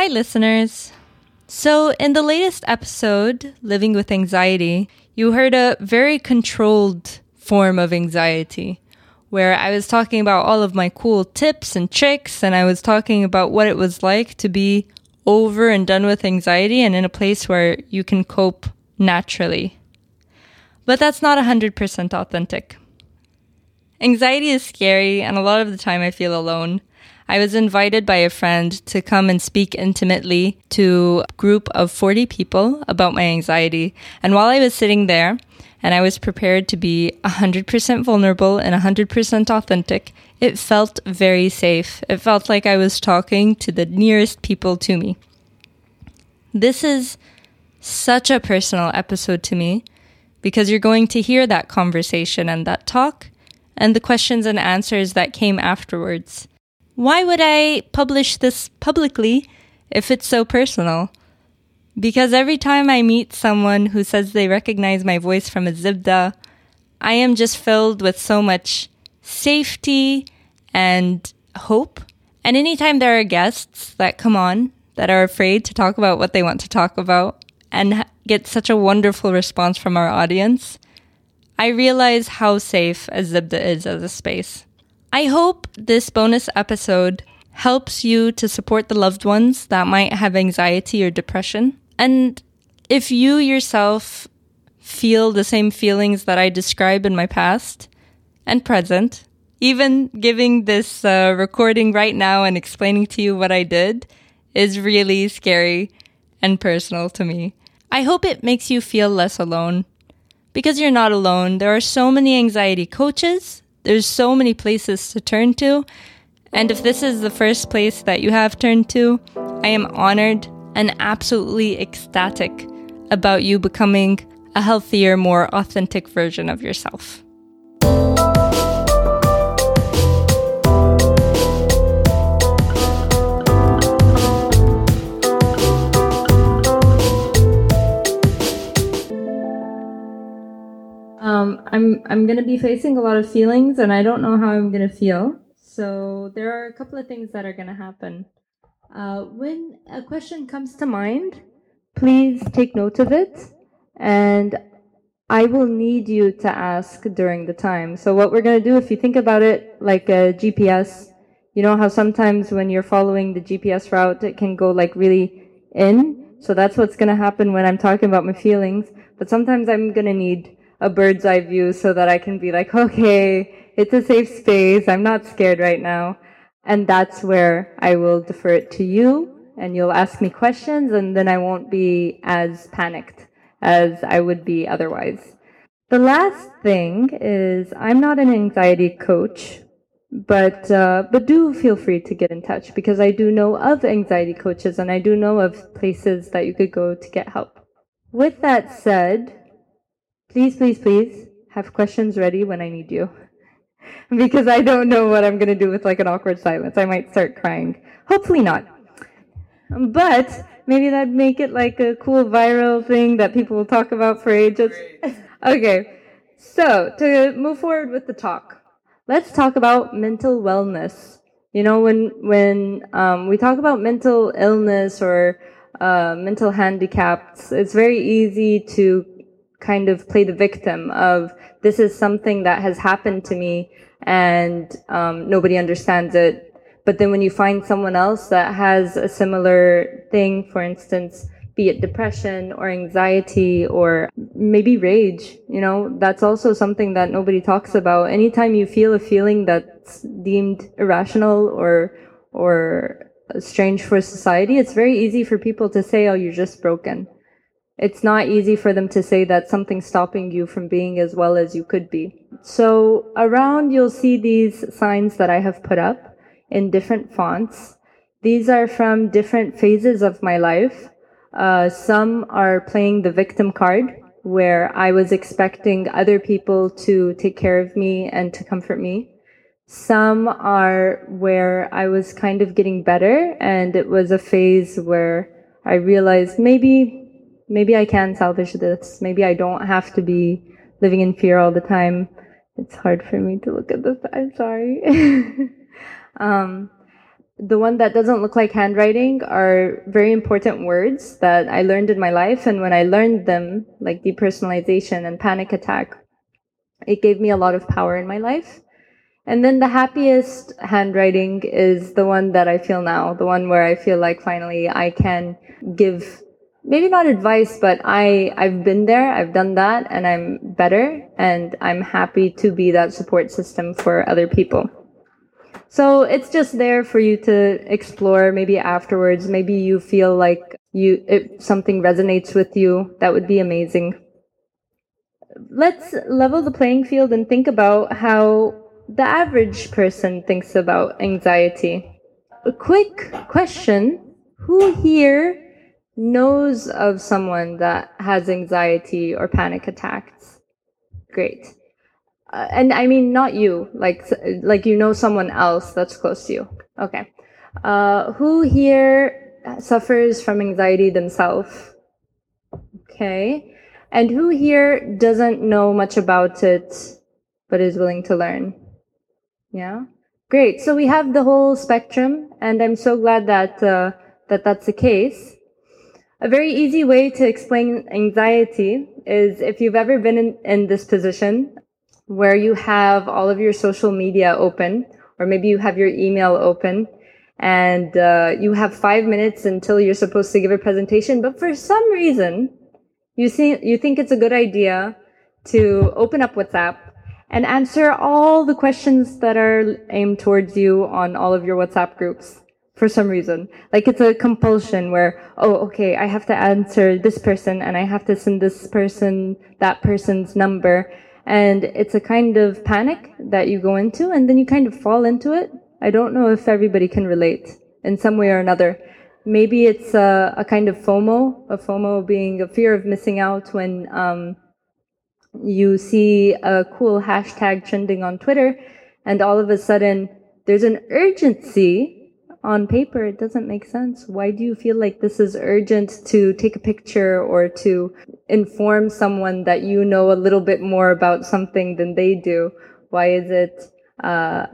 Hi, listeners. So, in the latest episode, Living with Anxiety, you heard a very controlled form of anxiety where I was talking about all of my cool tips and tricks, and I was talking about what it was like to be over and done with anxiety and in a place where you can cope naturally. But that's not 100% authentic. Anxiety is scary, and a lot of the time I feel alone. I was invited by a friend to come and speak intimately to a group of 40 people about my anxiety. And while I was sitting there, and I was prepared to be 100% vulnerable and 100% authentic, it felt very safe. It felt like I was talking to the nearest people to me. This is such a personal episode to me because you're going to hear that conversation and that talk and the questions and answers that came afterwards. Why would I publish this publicly if it's so personal? Because every time I meet someone who says they recognize my voice from a zibda, I am just filled with so much safety and hope. And anytime there are guests that come on that are afraid to talk about what they want to talk about and get such a wonderful response from our audience, I realize how safe a zibda is as a space. I hope this bonus episode helps you to support the loved ones that might have anxiety or depression. And if you yourself feel the same feelings that I describe in my past and present, even giving this uh, recording right now and explaining to you what I did is really scary and personal to me. I hope it makes you feel less alone. Because you're not alone, there are so many anxiety coaches there's so many places to turn to. And if this is the first place that you have turned to, I am honored and absolutely ecstatic about you becoming a healthier, more authentic version of yourself. Um, I'm I'm gonna be facing a lot of feelings, and I don't know how I'm gonna feel. So there are a couple of things that are gonna happen. Uh, when a question comes to mind, please take note of it, and I will need you to ask during the time. So what we're gonna do, if you think about it like a GPS, you know how sometimes when you're following the GPS route, it can go like really in. So that's what's gonna happen when I'm talking about my feelings. But sometimes I'm gonna need a bird's eye view so that I can be like, okay, it's a safe space. I'm not scared right now. And that's where I will defer it to you and you'll ask me questions and then I won't be as panicked as I would be otherwise. The last thing is I'm not an anxiety coach, but uh, but do feel free to get in touch because I do know of anxiety coaches and I do know of places that you could go to get help. With that said, Please, please, please have questions ready when I need you. because I don't know what I'm going to do with like an awkward silence. I might start crying. Hopefully not. But maybe that'd make it like a cool viral thing that people will talk about for ages. okay. So, to move forward with the talk, let's talk about mental wellness. You know, when when um, we talk about mental illness or uh, mental handicaps, it's very easy to kind of play the victim of this is something that has happened to me and um, nobody understands it. But then when you find someone else that has a similar thing, for instance, be it depression or anxiety or maybe rage, you know, that's also something that nobody talks about. Anytime you feel a feeling that's deemed irrational or, or strange for society, it's very easy for people to say, oh, you're just broken it's not easy for them to say that something's stopping you from being as well as you could be. So around you'll see these signs that I have put up in different fonts. These are from different phases of my life. Uh, some are playing the victim card where I was expecting other people to take care of me and to comfort me. Some are where I was kind of getting better and it was a phase where I realized maybe maybe I can salvage this. Maybe I don't have to be living in fear all the time. It's hard for me to look at this. I'm sorry. um, the one that doesn't look like handwriting are very important words that I learned in my life. And when I learned them, like depersonalization and panic attack, it gave me a lot of power in my life. And then the happiest handwriting is the one that I feel now, the one where I feel like finally I can give maybe not advice, but I, I've been there, I've done that, and I'm better, and I'm happy to be that support system for other people. So it's just there for you to explore maybe afterwards. Maybe you feel like you if something resonates with you. That would be amazing. Let's level the playing field and think about how the average person thinks about anxiety. A quick question. Who here knows of someone that has anxiety or panic attacks? Great uh, and I mean not you, like like you know someone else that's close to you. Okay, uh, who here suffers from anxiety themselves? Okay, and who here doesn't know much about it but is willing to learn? Yeah, great. So we have the whole spectrum, and I'm so glad that uh, that that's the case. A very easy way to explain anxiety is if you've ever been in, in this position where you have all of your social media open, or maybe you have your email open, and uh, you have five minutes until you're supposed to give a presentation, but for some reason, you see, you think it's a good idea to open up WhatsApp and answer all the questions that are aimed towards you on all of your WhatsApp groups for some reason. Like it's a compulsion where, oh, okay, I have to answer this person and I have to send this person that person's number and it's a kind of panic that you go into and then you kind of fall into it. I don't know if everybody can relate in some way or another. Maybe it's a, a kind of FOMO, a FOMO being a fear of missing out when um, you see a cool hashtag trending on Twitter and all of a sudden there's an urgency on paper it doesn't make sense. Why do you feel like this is urgent to take a picture or to inform someone that you know a little bit more about something than they do? Why is it uh,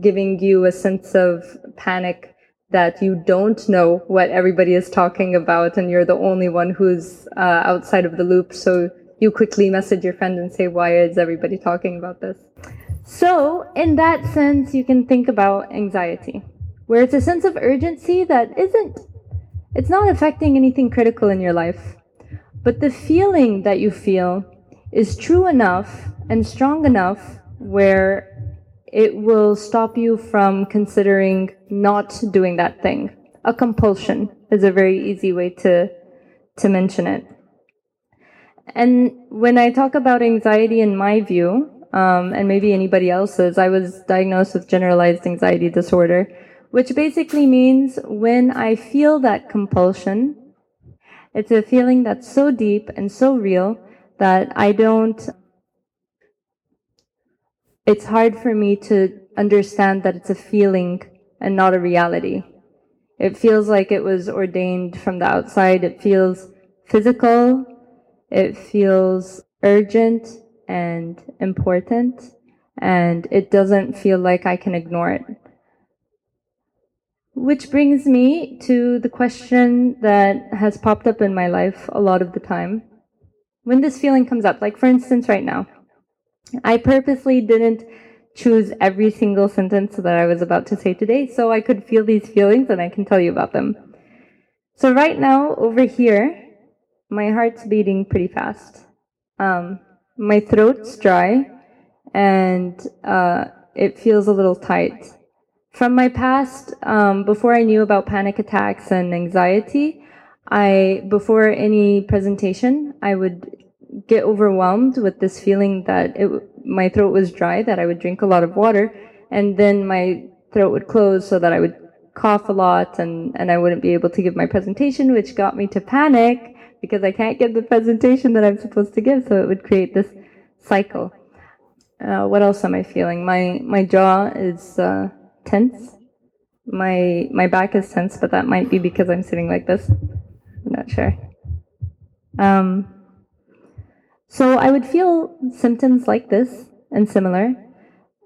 giving you a sense of panic that you don't know what everybody is talking about and you're the only one who's uh, outside of the loop? So you quickly message your friend and say, why is everybody talking about this? So in that sense, you can think about anxiety where it's a sense of urgency that isn't, it's not affecting anything critical in your life. But the feeling that you feel is true enough and strong enough where it will stop you from considering not doing that thing. A compulsion is a very easy way to, to mention it. And when I talk about anxiety in my view, um, and maybe anybody else's, I was diagnosed with generalized anxiety disorder which basically means when I feel that compulsion, it's a feeling that's so deep and so real that I don't, it's hard for me to understand that it's a feeling and not a reality. It feels like it was ordained from the outside. It feels physical. It feels urgent and important. And it doesn't feel like I can ignore it. Which brings me to the question that has popped up in my life a lot of the time. When this feeling comes up, like for instance, right now, I purposely didn't choose every single sentence that I was about to say today so I could feel these feelings and I can tell you about them. So, right now, over here, my heart's beating pretty fast. Um, my throat's dry and uh, it feels a little tight. From my past, um, before I knew about panic attacks and anxiety, I, before any presentation, I would get overwhelmed with this feeling that it, my throat was dry, that I would drink a lot of water, and then my throat would close so that I would cough a lot and, and I wouldn't be able to give my presentation, which got me to panic because I can't give the presentation that I'm supposed to give. So it would create this cycle. Uh, what else am I feeling? My, my jaw is, uh, tense. My my back is tense, but that might be because I'm sitting like this. I'm not sure. Um, so I would feel symptoms like this and similar,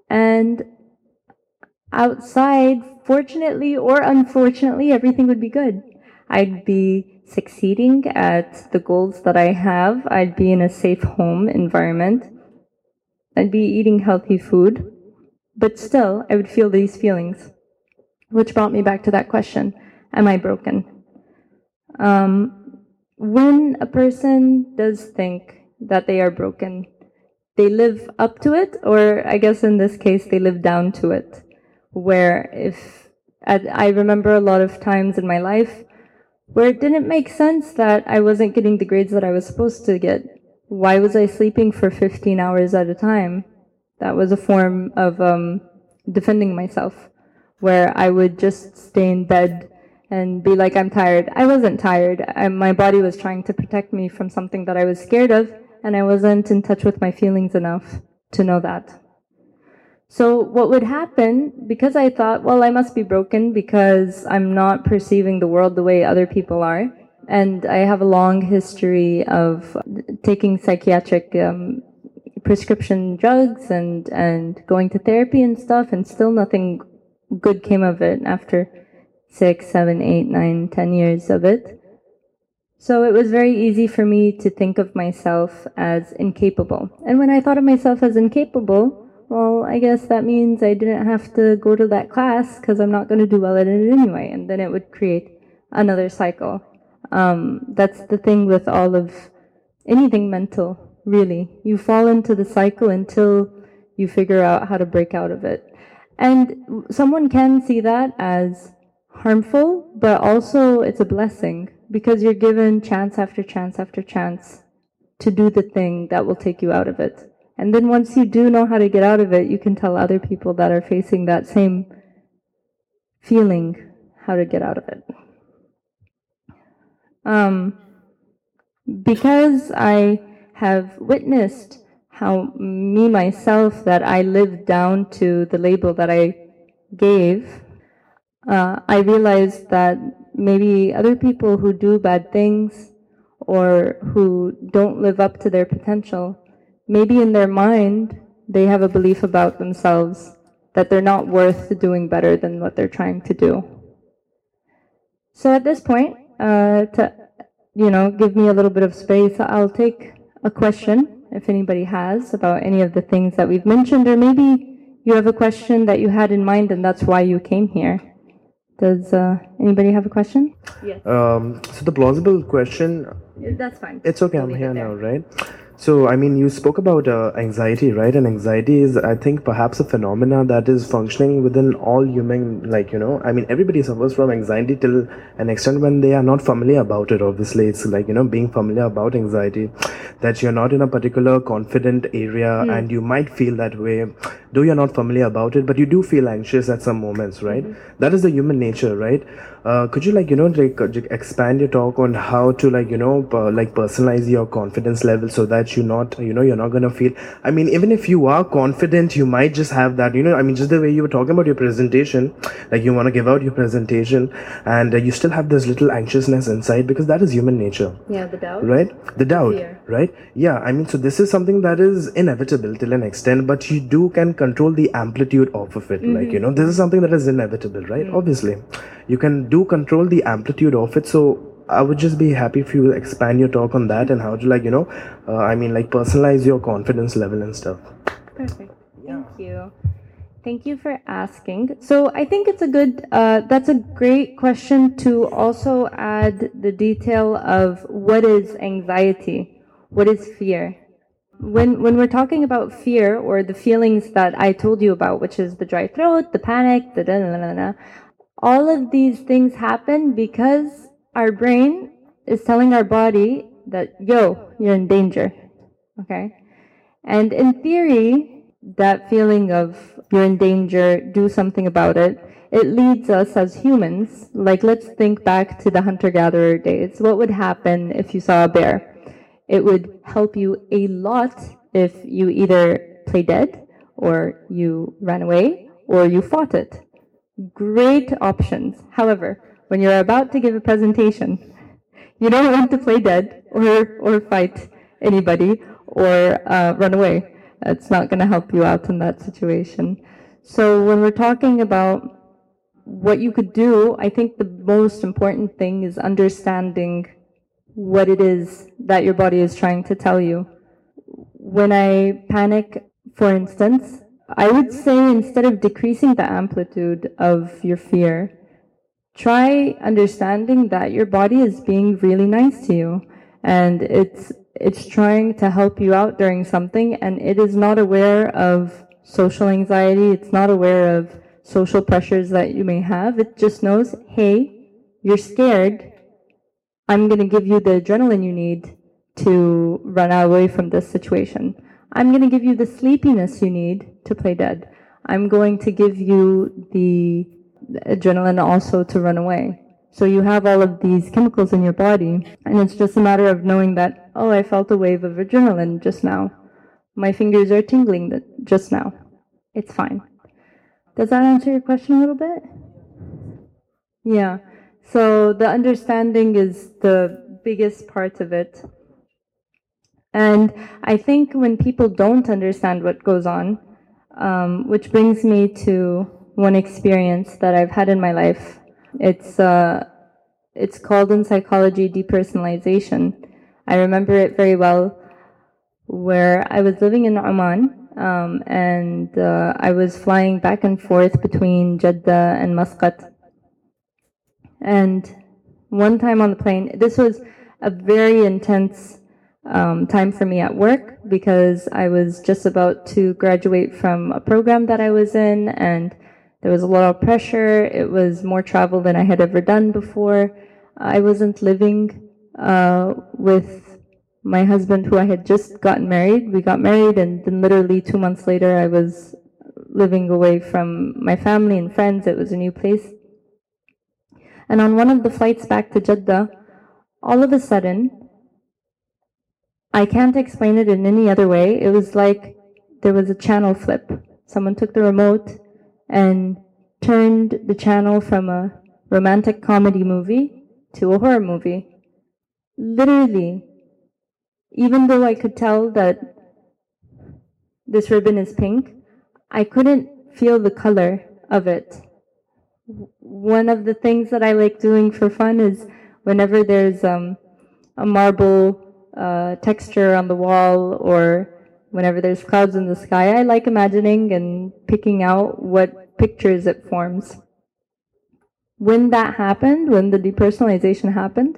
and outside, fortunately or unfortunately, everything would be good. I'd be succeeding at the goals that I have. I'd be in a safe home environment. I'd be eating healthy food. But still, I would feel these feelings, which brought me back to that question Am I broken? Um, when a person does think that they are broken, they live up to it, or I guess in this case, they live down to it. Where if I remember a lot of times in my life where it didn't make sense that I wasn't getting the grades that I was supposed to get. Why was I sleeping for 15 hours at a time? That was a form of um, defending myself, where I would just stay in bed and be like, I'm tired. I wasn't tired. I, my body was trying to protect me from something that I was scared of, and I wasn't in touch with my feelings enough to know that. So what would happen, because I thought, well, I must be broken because I'm not perceiving the world the way other people are. And I have a long history of taking psychiatric um, prescription drugs and, and going to therapy and stuff, and still nothing good came of it after six, seven, eight, nine, ten years of it. So it was very easy for me to think of myself as incapable. And when I thought of myself as incapable, well, I guess that means I didn't have to go to that class because I'm not going to do well at it anyway. And then it would create another cycle. Um, that's the thing with all of anything mental, really. You fall into the cycle until you figure out how to break out of it. And someone can see that as harmful, but also it's a blessing because you're given chance after chance after chance to do the thing that will take you out of it. And then once you do know how to get out of it, you can tell other people that are facing that same feeling how to get out of it. Um, because I have witnessed how me myself that I lived down to the label that I gave, uh, I realized that maybe other people who do bad things or who don't live up to their potential maybe in their mind, they have a belief about themselves that they're not worth doing better than what they're trying to do. So at this point, uh, to you know, give me a little bit of space, I'll take a question if anybody has about any of the things that we've mentioned, or maybe you have a question that you had in mind and that's why you came here. Does uh, anybody have a question? Yes. Um, so the plausible question. That's fine. It's okay. I'm here now, right? So, I mean, you spoke about uh, anxiety, right? And anxiety is, I think, perhaps a phenomena that is functioning within all human, like, you know, I mean, everybody suffers from anxiety till an extent when they are not familiar about it. Obviously, it's like, you know, being familiar about anxiety, that you're not in a particular confident area mm. and you might feel that way, though you're not familiar about it, but you do feel anxious at some moments, right? Mm-hmm. That is the human nature, right? Uh, could you like you know like uh, expand your talk on how to like you know uh, like personalize your confidence level so that you not you know you're not gonna feel i mean even if you are confident you might just have that you know i mean just the way you were talking about your presentation like you want to give out your presentation and uh, you still have this little anxiousness inside because that is human nature yeah the doubt right the doubt the right yeah i mean so this is something that is inevitable till an extent but you do can control the amplitude of, of it mm-hmm. like you know this is something that is inevitable right mm-hmm. obviously you can do control the amplitude of it so i would just be happy if you expand your talk on that and how to like you know uh, i mean like personalize your confidence level and stuff perfect thank you Thank you for asking. So I think it's a good, uh, that's a great question to also add the detail of what is anxiety? What is fear? When, when we're talking about fear or the feelings that I told you about, which is the dry throat, the panic, the da da da da, all of these things happen because our brain is telling our body that, yo, you're in danger. Okay? And in theory, that feeling of you're in danger, do something about it, it leads us as humans. Like, let's think back to the hunter gatherer days. What would happen if you saw a bear? It would help you a lot if you either play dead, or you ran away, or you fought it great options. However, when you're about to give a presentation, you don't want to play dead or, or fight anybody or uh, run away. It's not going to help you out in that situation. So when we're talking about what you could do, I think the most important thing is understanding what it is that your body is trying to tell you. When I panic, for instance, I would say instead of decreasing the amplitude of your fear, try understanding that your body is being really nice to you and it's it's trying to help you out during something and it is not aware of social anxiety it's not aware of social pressures that you may have it just knows hey you're scared i'm going to give you the adrenaline you need to run away from this situation i'm going to give you the sleepiness you need to play dead i'm going to give you the adrenaline also to run away so you have all of these chemicals in your body, and it's just a matter of knowing that, oh, I felt a wave of adrenaline just now. My fingers are tingling just now. It's fine. Does that answer your question a little bit? Yeah. So the understanding is the biggest part of it. And I think when people don't understand what goes on, um, which brings me to one experience that I've had in my life it's uh, it's called in psychology depersonalization. I remember it very well, where I was living in Oman, um, and uh, I was flying back and forth between Jeddah and Muscat. And one time on the plane, this was a very intense um, time for me at work because I was just about to graduate from a program that I was in, and there was a lot of pressure. It was more travel than I had ever done before. I wasn't living uh, with my husband, who I had just gotten married. We got married, and then literally two months later, I was living away from my family and friends. It was a new place. And on one of the flights back to Jeddah, all of a sudden, I can't explain it in any other way. It was like there was a channel flip. Someone took the remote and turned the channel from a romantic comedy movie to a horror movie. Literally, even though I could tell that this ribbon is pink, I couldn't feel the color of it. One of the things that I like doing for fun is whenever there's um, a marble uh, texture on the wall or whenever there's clouds in the sky, I like imagining and picking out what pictures it forms. When that happened, when the depersonalization happened,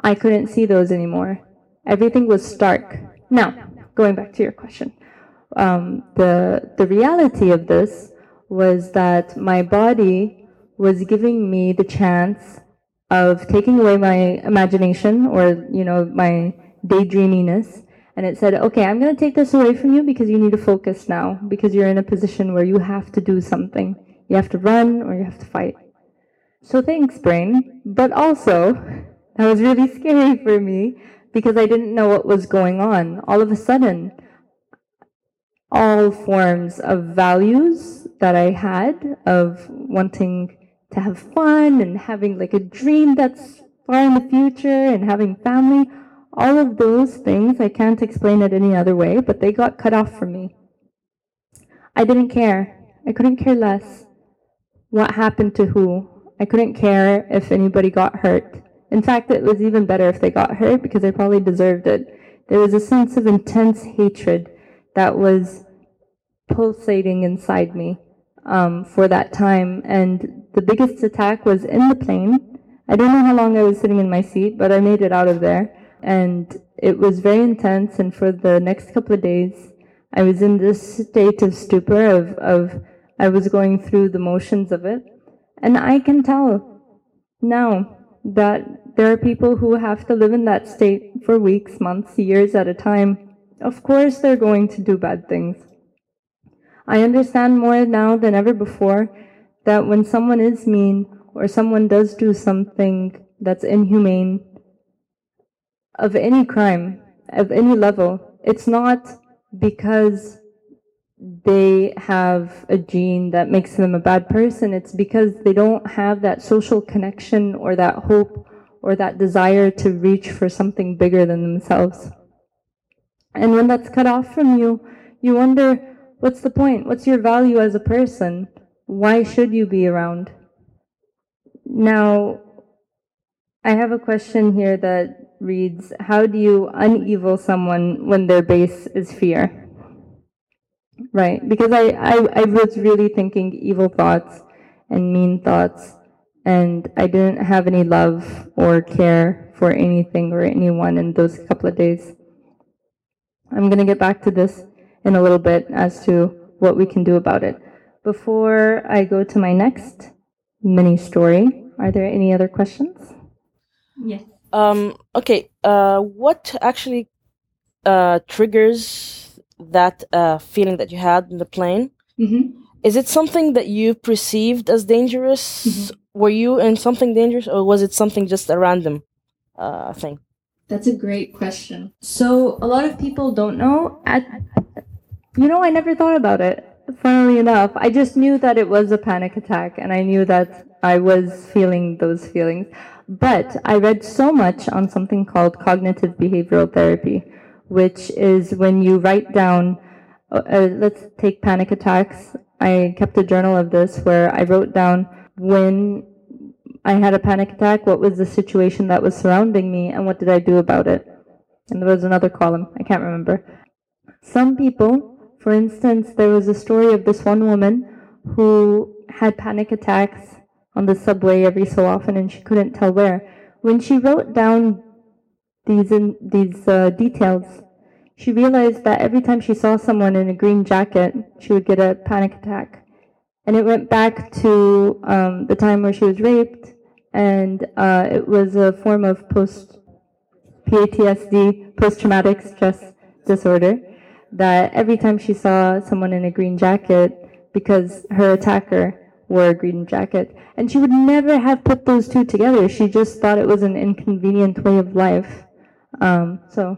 I couldn't see those anymore. Everything was stark. Now, going back to your question, um, the the reality of this was that my body was giving me the chance of taking away my imagination or you know my daydreaminess and it said, okay, I'm going to take this away from you because you need to focus now because you're in a position where you have to do something. You have to run or you have to fight. So thanks, brain. But also, that was really scary for me because I didn't know what was going on. All of a sudden, all forms of values that I had of wanting to have fun and having like a dream that's far in the future and having family, all of those things, I can't explain it any other way, but they got cut off from me. I didn't care. I couldn't care less what happened to who. I couldn't care if anybody got hurt. In fact, it was even better if they got hurt because they probably deserved it. There was a sense of intense hatred that was pulsating inside me um, for that time. And the biggest attack was in the plane. I don't know how long I was sitting in my seat, but I made it out of there and it was very intense. And for the next couple of days, I was in this state of stupor of, of I was going through the motions of it. And I can tell now that there are people who have to live in that state for weeks, months, years at a time. Of course, they're going to do bad things. I understand more now than ever before that when someone is mean or someone does do something that's inhumane, of any crime, of any level, it's not because they have a gene that makes them a bad person. It's because they don't have that social connection or that hope or that desire to reach for something bigger than themselves. And when that's cut off from you, you wonder, what's the point? What's your value as a person? Why should you be around? Now, I have a question here that reads How do you unevil someone when their base is fear? Right, because I, I, I was really thinking evil thoughts and mean thoughts, and I didn't have any love or care for anything or anyone in those couple of days. I'm going to get back to this in a little bit as to what we can do about it. Before I go to my next mini story, are there any other questions? Yes. Um, okay. Uh, what actually uh, triggers that uh, feeling that you had in the plane? Mm-hmm. Is it something that you perceived as dangerous? Mm-hmm. Were you in something dangerous, or was it something just a random uh, thing? That's a great question. So a lot of people don't know. At, you know, I never thought about it. Funnily enough, I just knew that it was a panic attack, and I knew that I was feeling those feelings. But I read so much on something called cognitive behavioral therapy, which is when you write down. Uh, uh let's take panic attacks. I kept a journal of this where I wrote down when I had a panic attack, what was the situation that was surrounding me, and what did I do about it? And there was another column, I can't remember. Some people, for instance, there was a story of this one woman who had panic attacks on the subway every so often and she couldn't tell where. When she wrote down these, in, these uh, details, she realized that every time she saw someone in a green jacket, she would get a panic attack. And it went back to um, the time where she was raped and uh, it was a form of post PTSD, post traumatic stress disorder, that every time she saw someone in a green jacket, because her attacker wore a green jacket, and she would never have put those two together. She just thought it was an inconvenient way of life. Um, so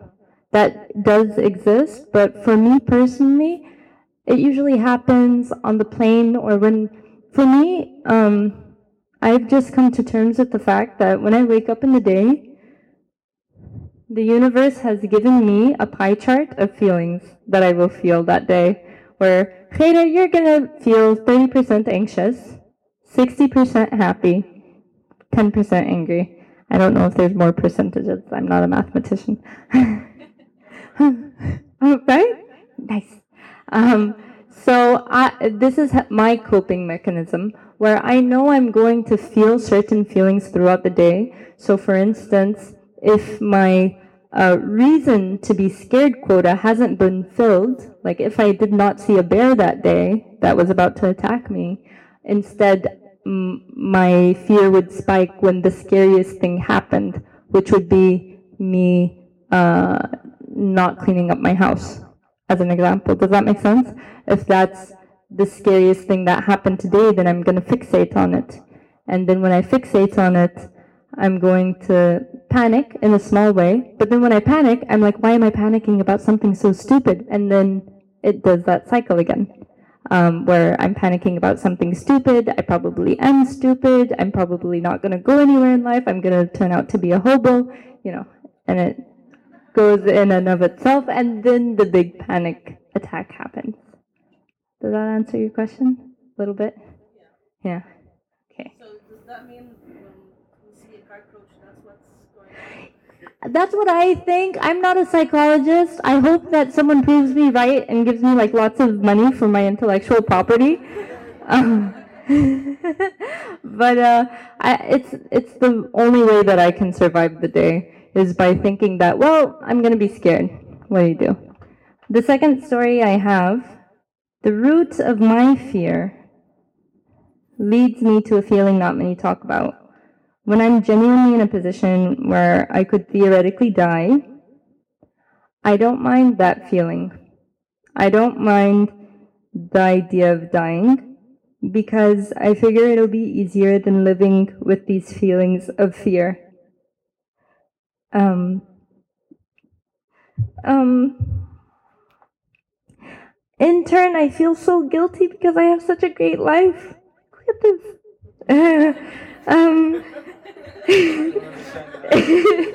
that does exist, but for me personally, it usually happens on the plane or when, for me, um, I've just come to terms with the fact that when I wake up in the day, the universe has given me a pie chart of feelings that I will feel that day. Where, Khaira, you're gonna feel 30% anxious, 60% happy, 10% angry. I don't know if there's more percentages. I'm not a mathematician. right? Nice. Um, so I, this is my coping mechanism where I know I'm going to feel certain feelings throughout the day. So, for instance, if my uh, reason to be scared quota hasn't been filled, like if I did not see a bear that day that was about to attack me, instead m- my fear would spike when the scariest thing happened, which would be me uh, not cleaning up my house, as an example. Does that make sense? If that's the scariest thing that happened today, then I'm going to fixate on it. And then when I fixate on it, I'm going to panic in a small way. But then when I panic, I'm like, why am I panicking about something so stupid? And then it does that cycle again. Um, where I'm panicking about something stupid. I probably am stupid. I'm probably not going to go anywhere in life. I'm going to turn out to be a hobo, you know, and it goes in and of itself. And then the big panic attack happens. Does that answer your question a little bit? Yeah. Yeah. Okay. So does that mean when you see a cockroach, that's what's going on? That's what I think. I'm not a psychologist. I hope that someone proves me right and gives me like lots of money for my intellectual property. Um, but uh, I, it's it's the only way that I can survive the day is by thinking that well I'm gonna be scared. What do you do? The second story I have the root of my fear leads me to a feeling not many talk about. When I'm genuinely in a position where I could theoretically die, I don't mind that feeling. I don't mind the idea of dying because I figure it'll be easier than living with these feelings of fear. Um, um, in turn, I feel so guilty because I have such a great life. Look at this. um,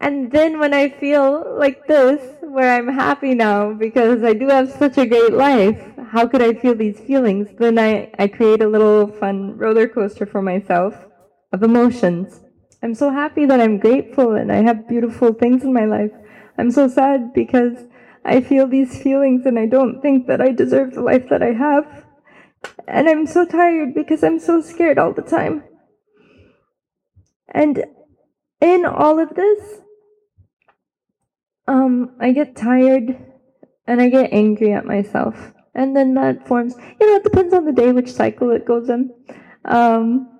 and then when I feel like this, where I'm happy now because I do have such a great life. How could I feel these feelings? Then I, I create a little fun roller coaster for myself of emotions. I'm so happy that I'm grateful and I have beautiful things in my life. I'm so sad because I feel these feelings and I don't think that I deserve the life that I have. And I'm so tired because I'm so scared all the time. And in all of this, um, I get tired and I get angry at myself. And then that forms, you know, it depends on the day which cycle it goes in. Um,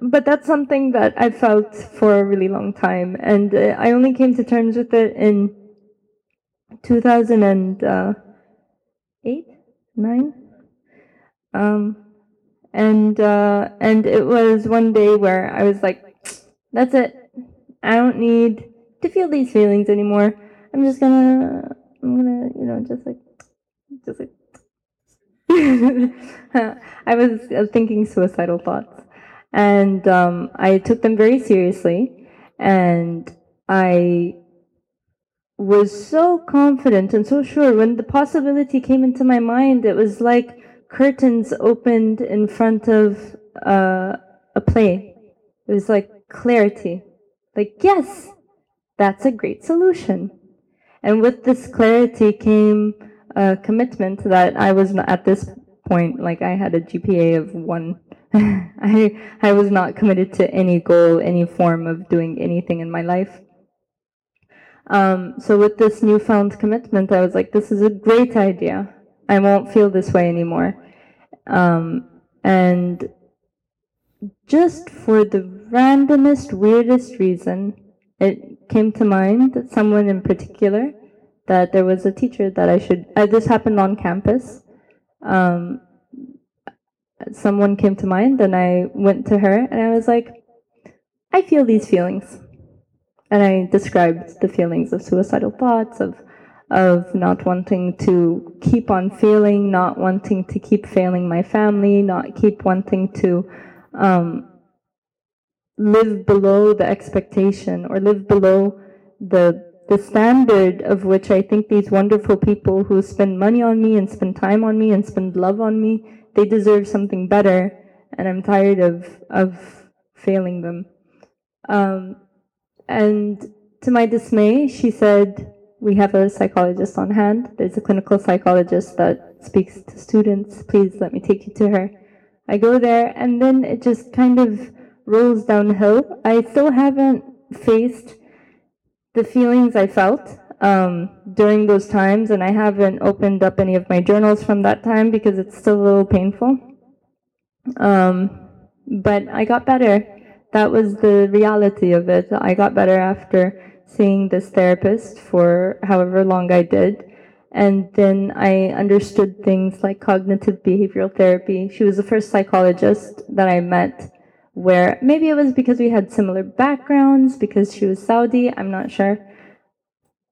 but that's something that I felt for a really long time. And uh, I only came to terms with it in 2008, 9. Um, and, uh, and it was one day where I was like, that's it. I don't need to feel these feelings anymore. I'm just gonna, I'm gonna, you know, just like, just like. I was thinking suicidal thoughts, and um, I took them very seriously, and I was so confident and so sure when the possibility came into my mind. It was like curtains opened in front of uh, a play. It was like clarity. Like, yes, that's a great solution. And with this clarity came a commitment that I was not, at this point, like I had a GPA of one. I, I was not committed to any goal, any form of doing anything in my life. Um, so with this newfound commitment, I was like, this is a great idea. I won't feel this way anymore. Um, and just for the randomest, weirdest reason, it came to mind that someone in particular, that there was a teacher that I should, uh, this happened on campus. Um, someone came to mind and I went to her and I was like, I feel these feelings. And I described the feelings of suicidal thoughts, of of not wanting to keep on failing, not wanting to keep failing my family, not keep wanting to um, live below the expectation or live below the the standard of which I think these wonderful people who spend money on me and spend time on me and spend love on me, they deserve something better, and I'm tired of of failing them. Um, and to my dismay, she said, "We have a psychologist on hand. There's a clinical psychologist that speaks to students. Please let me take you to her." I go there, and then it just kind of rolls downhill. I still haven't faced the feelings I felt um, during those times, and I haven't opened up any of my journals from that time because it's still a little painful. Um, but I got better. That was the reality of it. I got better after seeing this therapist for however long I did. And then I understood things like cognitive behavioral therapy. She was the first psychologist that I met where maybe it was because we had similar backgrounds, because she was Saudi, I'm not sure.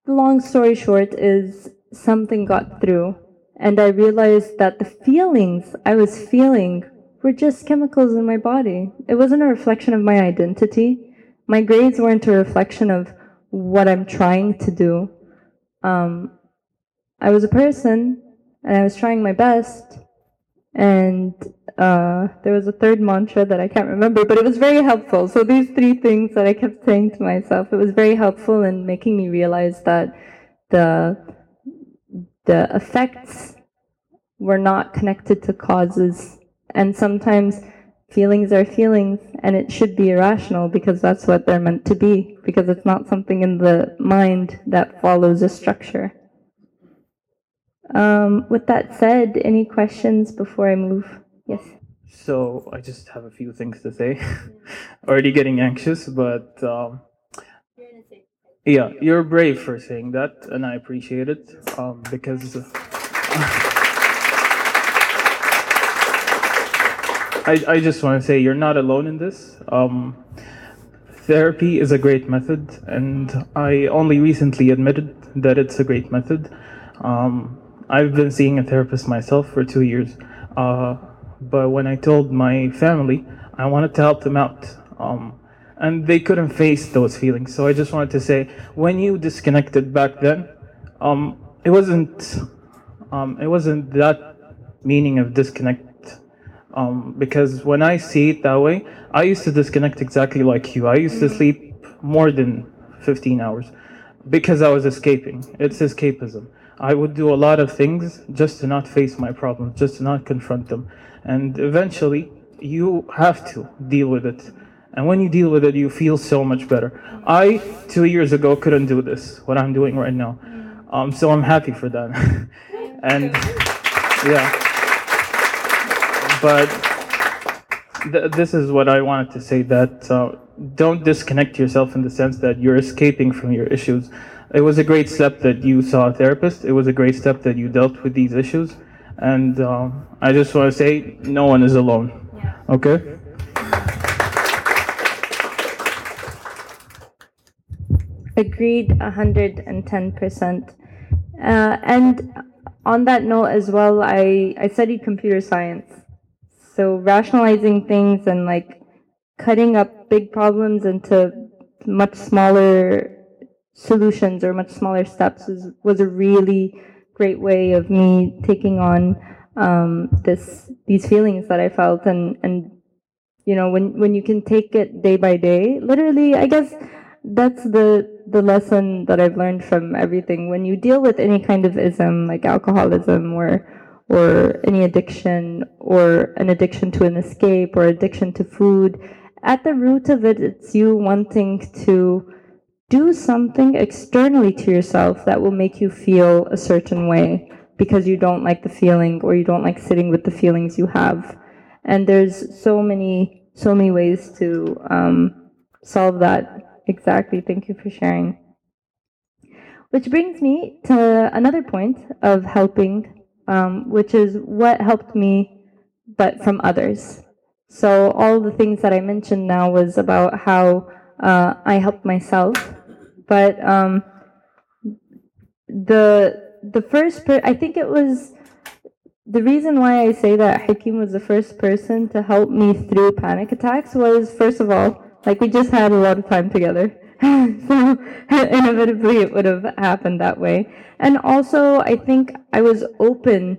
The long story short is something got through, and I realized that the feelings I was feeling were just chemicals in my body. It wasn't a reflection of my identity. My grades weren't a reflection of what I'm trying to do. Um, I was a person, and I was trying my best, and uh, there was a third mantra that I can't remember, but it was very helpful. So these three things that I kept saying to myself, it was very helpful in making me realize that the the effects were not connected to causes, and sometimes feelings are feelings, and it should be irrational because that's what they're meant to be, because it's not something in the mind that follows a structure. Um, with that said, any questions before I move? Yes. So I just have a few things to say. Already getting anxious, but um, yeah, you're brave for saying that, and I appreciate it um, because. Uh, I, I just want to say you're not alone in this. Um, therapy is a great method, and I only recently admitted that it's a great method. Um, I've been seeing a therapist myself for two years. Uh, but when I told my family, I wanted to help them out. Um, and they couldn't face those feelings. So I just wanted to say, when you disconnected back then, Um, it wasn't. Um, it wasn't that meaning of disconnect. Um, because when I see it that way, I used to disconnect exactly like you. I used to sleep more than 15 hours because I was escaping. It's escapism. I would do a lot of things just to not face my problems, just to not confront them. And eventually, you have to deal with it. And when you deal with it, you feel so much better. I, two years ago, couldn't do this, what I'm doing right now. Um, so I'm happy for that. and yeah. But th- this is what I wanted to say that uh, don't disconnect yourself in the sense that you're escaping from your issues. It was a great step that you saw a therapist. It was a great step that you dealt with these issues. And um, I just want to say no one is alone. Yeah. Okay? Agreed 110%. Uh, and on that note as well, I, I studied computer science. So rationalizing things and like cutting up big problems into much smaller solutions or much smaller steps was, was a really great way of me taking on um, this these feelings that I felt. And and you know when when you can take it day by day literally I guess that's the the lesson that I've learned from everything. When you deal with any kind of ism like alcoholism or or any addiction or an addiction to an escape or addiction to food at the root of it it's you wanting to do something externally to yourself that will make you feel a certain way because you don't like the feeling or you don't like sitting with the feelings you have. And there's so many, so many ways to um, solve that. Exactly. Thank you for sharing. Which brings me to another point of helping, um, which is what helped me, but from others. So all the things that I mentioned now was about how uh, I helped myself but um, the the first per- I think it was the reason why I say that Hakim was the first person to help me through panic attacks was first of all like we just had a lot of time together. so inevitably it would have happened that way. And also I think I was open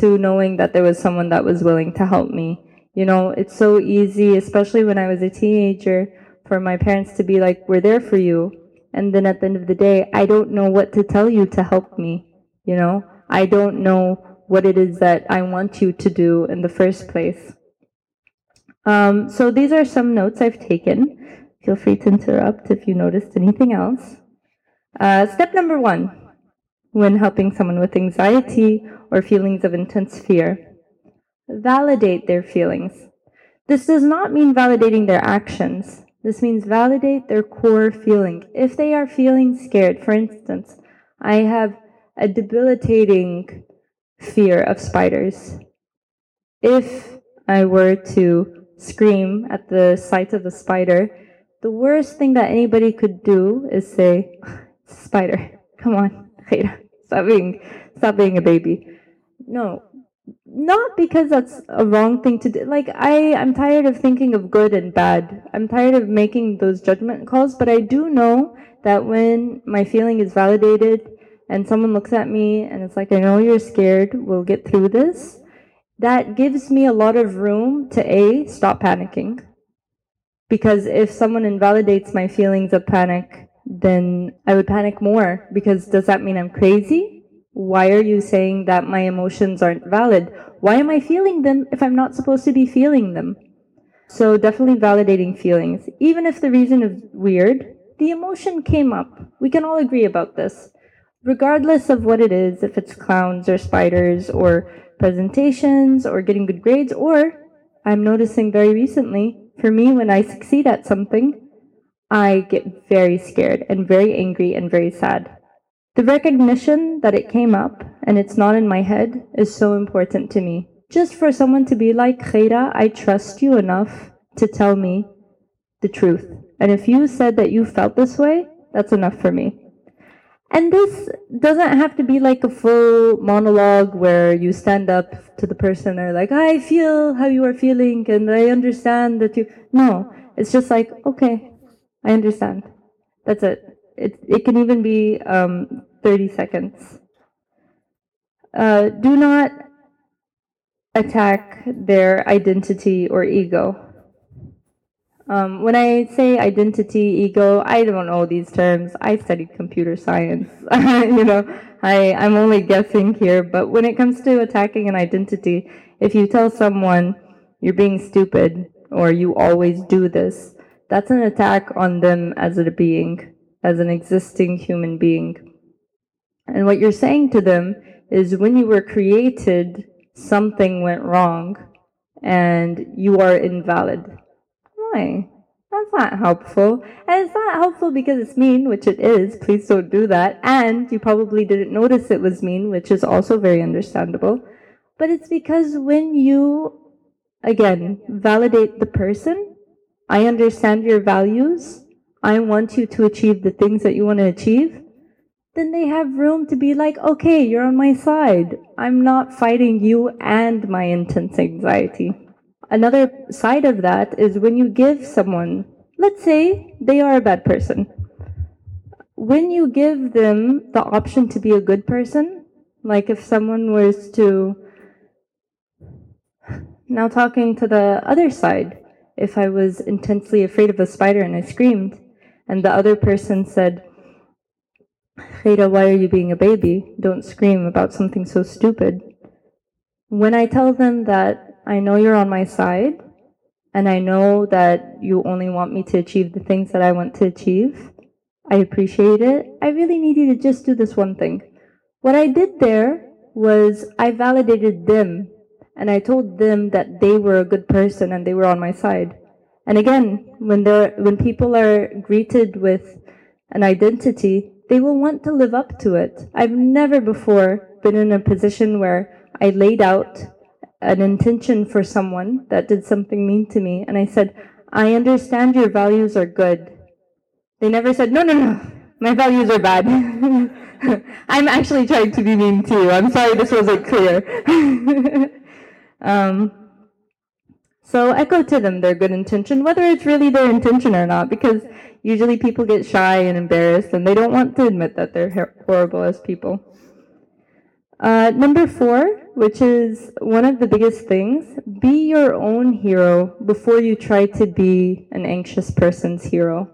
to knowing that there was someone that was willing to help me. You know, it's so easy, especially when I was a teenager, for my parents to be like, we're there for you. And then at the end of the day, I don't know what to tell you to help me. You know, I don't know what it is that I want you to do in the first place. Um, so these are some notes I've taken. Feel free to interrupt if you noticed anything else. Uh, step number one when helping someone with anxiety or feelings of intense fear validate their feelings. This does not mean validating their actions. This means validate their core feeling. If they are feeling scared, for instance, I have a debilitating fear of spiders. If I were to scream at the sight of a spider, the worst thing that anybody could do is say, Spider, come on, stop being, stop being a baby. No, not because that's a wrong thing to do. Like I, I'm tired of thinking of good and bad. I'm tired of making those judgment calls. But I do know that when my feeling is validated and someone looks at me and it's like, I know you're scared. We'll get through this. That gives me a lot of room to a stop panicking. Because if someone invalidates my feelings of panic, then I would panic more. Because does that mean I'm crazy? Why are you saying that my emotions aren't valid? Why am I feeling them if I'm not supposed to be feeling them? So definitely validating feelings. Even if the reason is weird, the emotion came up. We can all agree about this. Regardless of what it is, if it's clowns or spiders or presentations or getting good grades, or I'm noticing very recently, for me, when I succeed at something, I get very scared and very angry and very sad. The recognition that it came up and it's not in my head is so important to me. Just for someone to be like, Khaira, I trust you enough to tell me the truth. And if you said that you felt this way, that's enough for me. And this doesn't have to be like a full monologue where you stand up to the person or like, I feel how you are feeling and I understand that you. No, it's just like, okay, I understand. That's it it, it can even be um, 30 seconds. Uh, do not attack their identity or ego. Um, when I say identity, ego, I don't know these terms. I studied computer science. you know, I, I'm only guessing here. But when it comes to attacking an identity, if you tell someone you're being stupid or you always do this, that's an attack on them as a being, as an existing human being. And what you're saying to them is when you were created, something went wrong and you are invalid. Why? That's not helpful. And it's not helpful because it's mean, which it is. Please don't do that. And you probably didn't notice it was mean, which is also very understandable. But it's because when you, again, validate the person, I understand your values, I want you to achieve the things that you want to achieve, then they have room to be like, okay, you're on my side. I'm not fighting you and my intense anxiety. Another side of that is when you give someone, let's say they are a bad person. When you give them the option to be a good person, like if someone was to, now talking to the other side, if I was intensely afraid of a spider and I screamed, and the other person said, Kheda, why are you being a baby? Don't scream about something so stupid. When I tell them that I know you're on my side, and I know that you only want me to achieve the things that I want to achieve, I appreciate it. I really need you to just do this one thing. What I did there was I validated them and I told them that they were a good person and they were on my side. And again, when they when people are greeted with an identity, they will want to live up to it. I've never before been in a position where I laid out an intention for someone that did something mean to me, and I said, I understand your values are good. They never said, no, no, no, my values are bad. I'm actually trying to be mean to you. I'm sorry this wasn't clear. um, so echo to them their good intention, whether it's really their intention or not, because usually people get shy and embarrassed and they don't want to admit that they're horrible as people. Uh, number four, which is one of the biggest things, be your own hero before you try to be an anxious person's hero.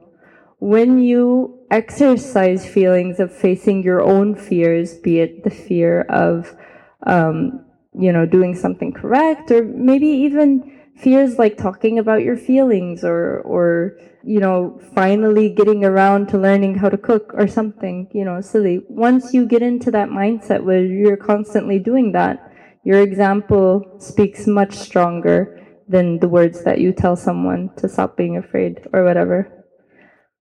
When you exercise feelings of facing your own fears, be it the fear of, um, you know, doing something correct, or maybe even fears like talking about your feelings or or you know finally getting around to learning how to cook or something you know silly. Once you get into that mindset where you're constantly doing that your example speaks much stronger than the words that you tell someone to stop being afraid or whatever.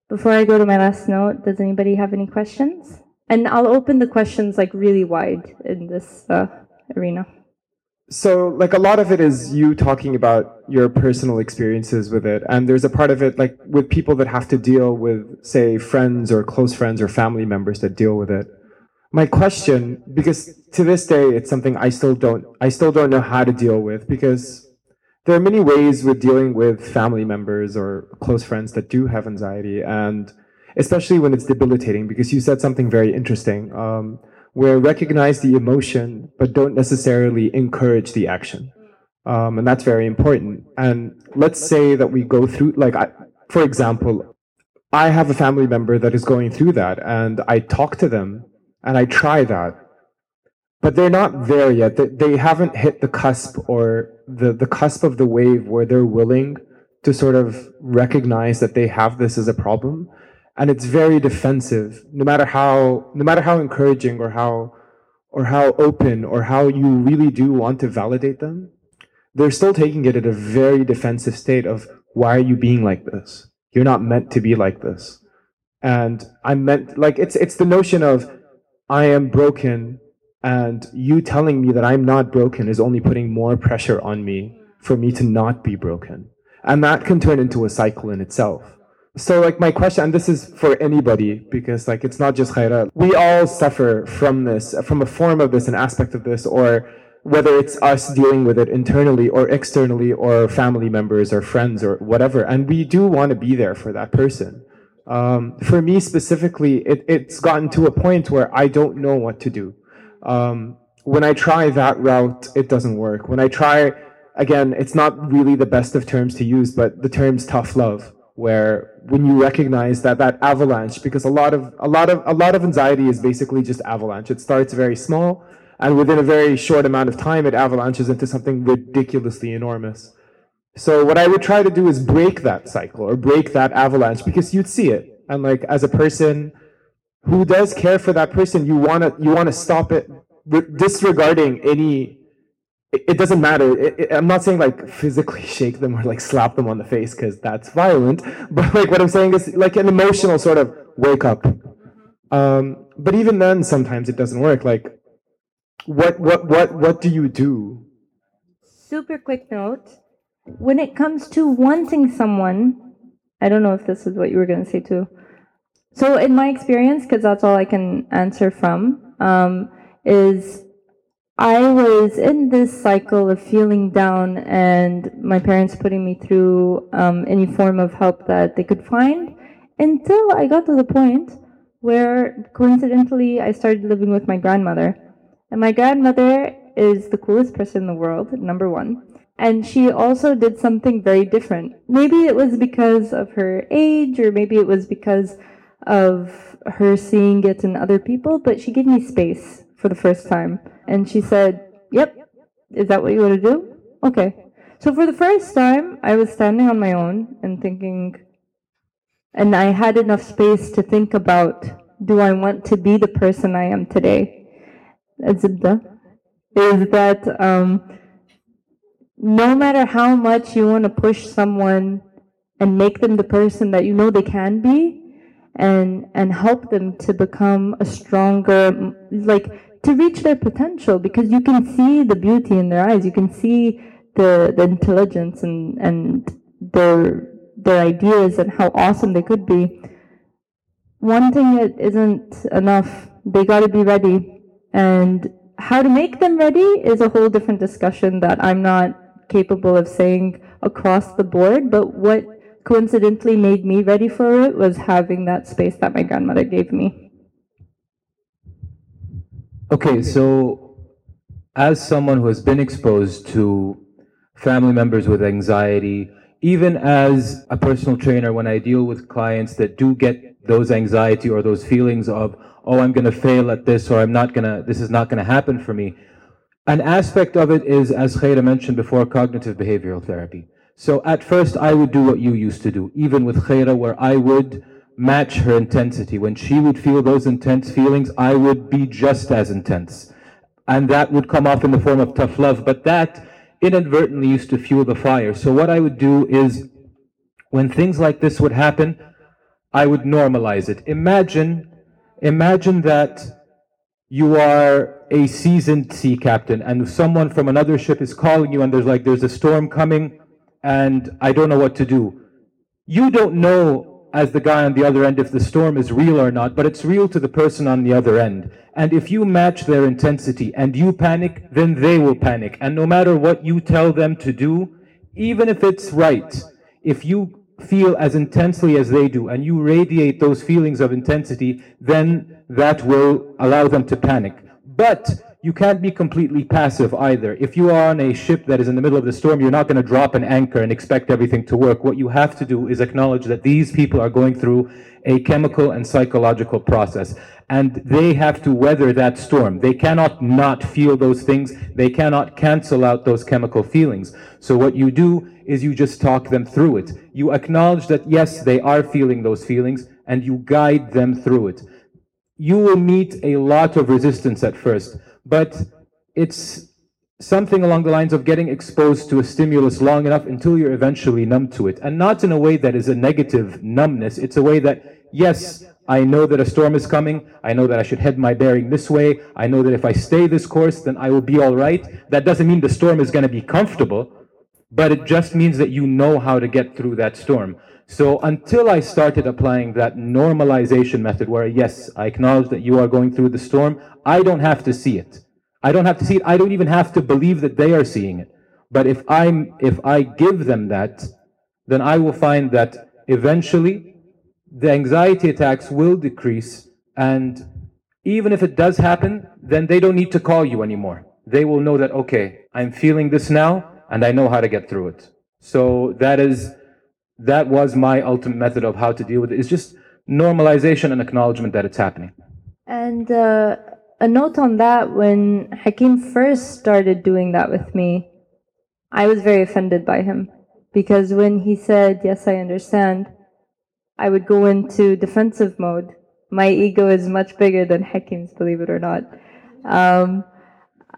Before i go to my last note does anybody have any questions? And i'll open the questions like really wide in this uh, arena so like a lot of it is you talking about your personal experiences with it and there's a part of it like with people that have to deal with say friends or close friends or family members that deal with it. My question because to this day it's something i still don't i still don't know how to deal with because there are many ways with dealing with family members or close friends that do have anxiety and especially when it's debilitating because you said something very interesting. Um, where recognize the emotion but don't necessarily encourage the action. Um, and that's very important. And let's say that we go through, like, I, for example, I have a family member that is going through that, and I talk to them and I try that, but they're not there yet. They, they haven't hit the cusp or the, the cusp of the wave where they're willing to sort of recognize that they have this as a problem and it's very defensive no matter how no matter how encouraging or how or how open or how you really do want to validate them they're still taking it at a very defensive state of why are you being like this? You're not meant to be like this. And i'm meant like it's it's the notion of i am broken and you telling me that i'm not broken is only putting more pressure on me for me to not be broken. And that can turn into a cycle in itself so like my question, and this is for anybody, because like it's not just Khaira. We all suffer from this, from a form of this, an aspect of this, or whether it's us dealing with it internally or externally or family members or friends or whatever. And we do want to be there for that person. Um, for me specifically, it, it's gotten to a point where I don't know what to do. Um, when I try that route, it doesn't work. When I try, again, it's not really the best of terms to use, but the term's tough love, where when you recognize that that avalanche, because a lot of a lot of a lot of anxiety is basically just avalanche. It starts very small, and within a very short amount of time, it avalanches into something ridiculously enormous. So what I would try to do is break that cycle or break that avalanche because you'd see it. And like as a person who does care for that person, you wanna you wanna stop it disregarding any. It, doesn't matter. It, it, I'm not saying like physically shake them or like slap them on the face because that's violent. But like what I'm saying is like an emotional sort of wake up. Um, but even then, sometimes it doesn't work. Like, what what what what do you do? Super quick note when it comes to wanting someone, I don't know if this is what you were going to say too. So, in my experience, because that's all I can answer from, um, is I was in this cycle of feeling down and my parents putting me through um, any form of help that they could find until I got to the point where coincidentally I started living with my grandmother. And my grandmother is the coolest person in the world, number one. And she also did something very different. Maybe it was because of her age, or maybe it was because of her seeing it in other people, but she gave me space for the first time. And she said, Yep, is that what you want to do? Okay. So for the first time, I was standing on my own and thinking, and I had enough space to think about do I want to be the person I am today? Azibda. Is that um, no matter how much you want to push someone and make them the person that you know they can be and and help them to become a stronger like to reach their potential because you can see the beauty in their eyes. You can see the the intelligence and and their their ideas and how awesome they could be. Wanting it isn't enough they got to be ready. And how to make them ready is a whole different discussion that i'm not capable of saying across the board, but what coincidentally made me ready for it was having that space that my grandmother gave me. Okay, so as someone who has been exposed to family members with anxiety, even as a personal trainer, when I deal with clients that do get those anxiety or those feelings of, oh, I'm going to fail at this or I'm not going to, this is not going to happen for me, an aspect of it is, as Khaira mentioned before, cognitive behavioral therapy. So at first, I would do what you used to do, even with Khaira, where I would match her intensity. When she would feel those intense feelings, I would be just as intense. And that would come off in the form of tough love, but that inadvertently used to fuel the fire. So what I would do is, when things like this would happen, I would normalize it. Imagine, imagine that you are a seasoned sea captain and someone from another ship is calling you and there's like there's a storm coming and I don't know what to do. You don't know as the guy on the other end if the storm is real or not, but it's real to the person on the other end. And if you match their intensity and you panic, then they will panic. And no matter what you tell them to do, even if it's right, if you feel as intensely as they do and you radiate those feelings of intensity, then that will allow them to panic. But you can't be completely passive either. If you are on a ship that is in the middle of the storm, you're not going to drop an anchor and expect everything to work. What you have to do is acknowledge that these people are going through a chemical and psychological process. And they have to weather that storm. They cannot not feel those things. They cannot cancel out those chemical feelings. So what you do is you just talk them through it. You acknowledge that yes, they are feeling those feelings and you guide them through it. You will meet a lot of resistance at first, but it's something along the lines of getting exposed to a stimulus long enough until you're eventually numb to it. And not in a way that is a negative numbness. It's a way that, yes, I know that a storm is coming. I know that I should head my bearing this way. I know that if I stay this course, then I will be all right. That doesn't mean the storm is going to be comfortable, but it just means that you know how to get through that storm. So until I started applying that normalization method where, yes, I acknowledge that you are going through the storm, I don't have to see it. I don't have to see it. I don't even have to believe that they are seeing it. But if I'm, if I give them that, then I will find that eventually the anxiety attacks will decrease. And even if it does happen, then they don't need to call you anymore. They will know that, okay, I'm feeling this now and I know how to get through it. So that is, that was my ultimate method of how to deal with it. It's just normalization and acknowledgement that it's happening. And uh, a note on that when Hakim first started doing that with me, I was very offended by him because when he said, Yes, I understand, I would go into defensive mode. My ego is much bigger than Hakim's, believe it or not. Um,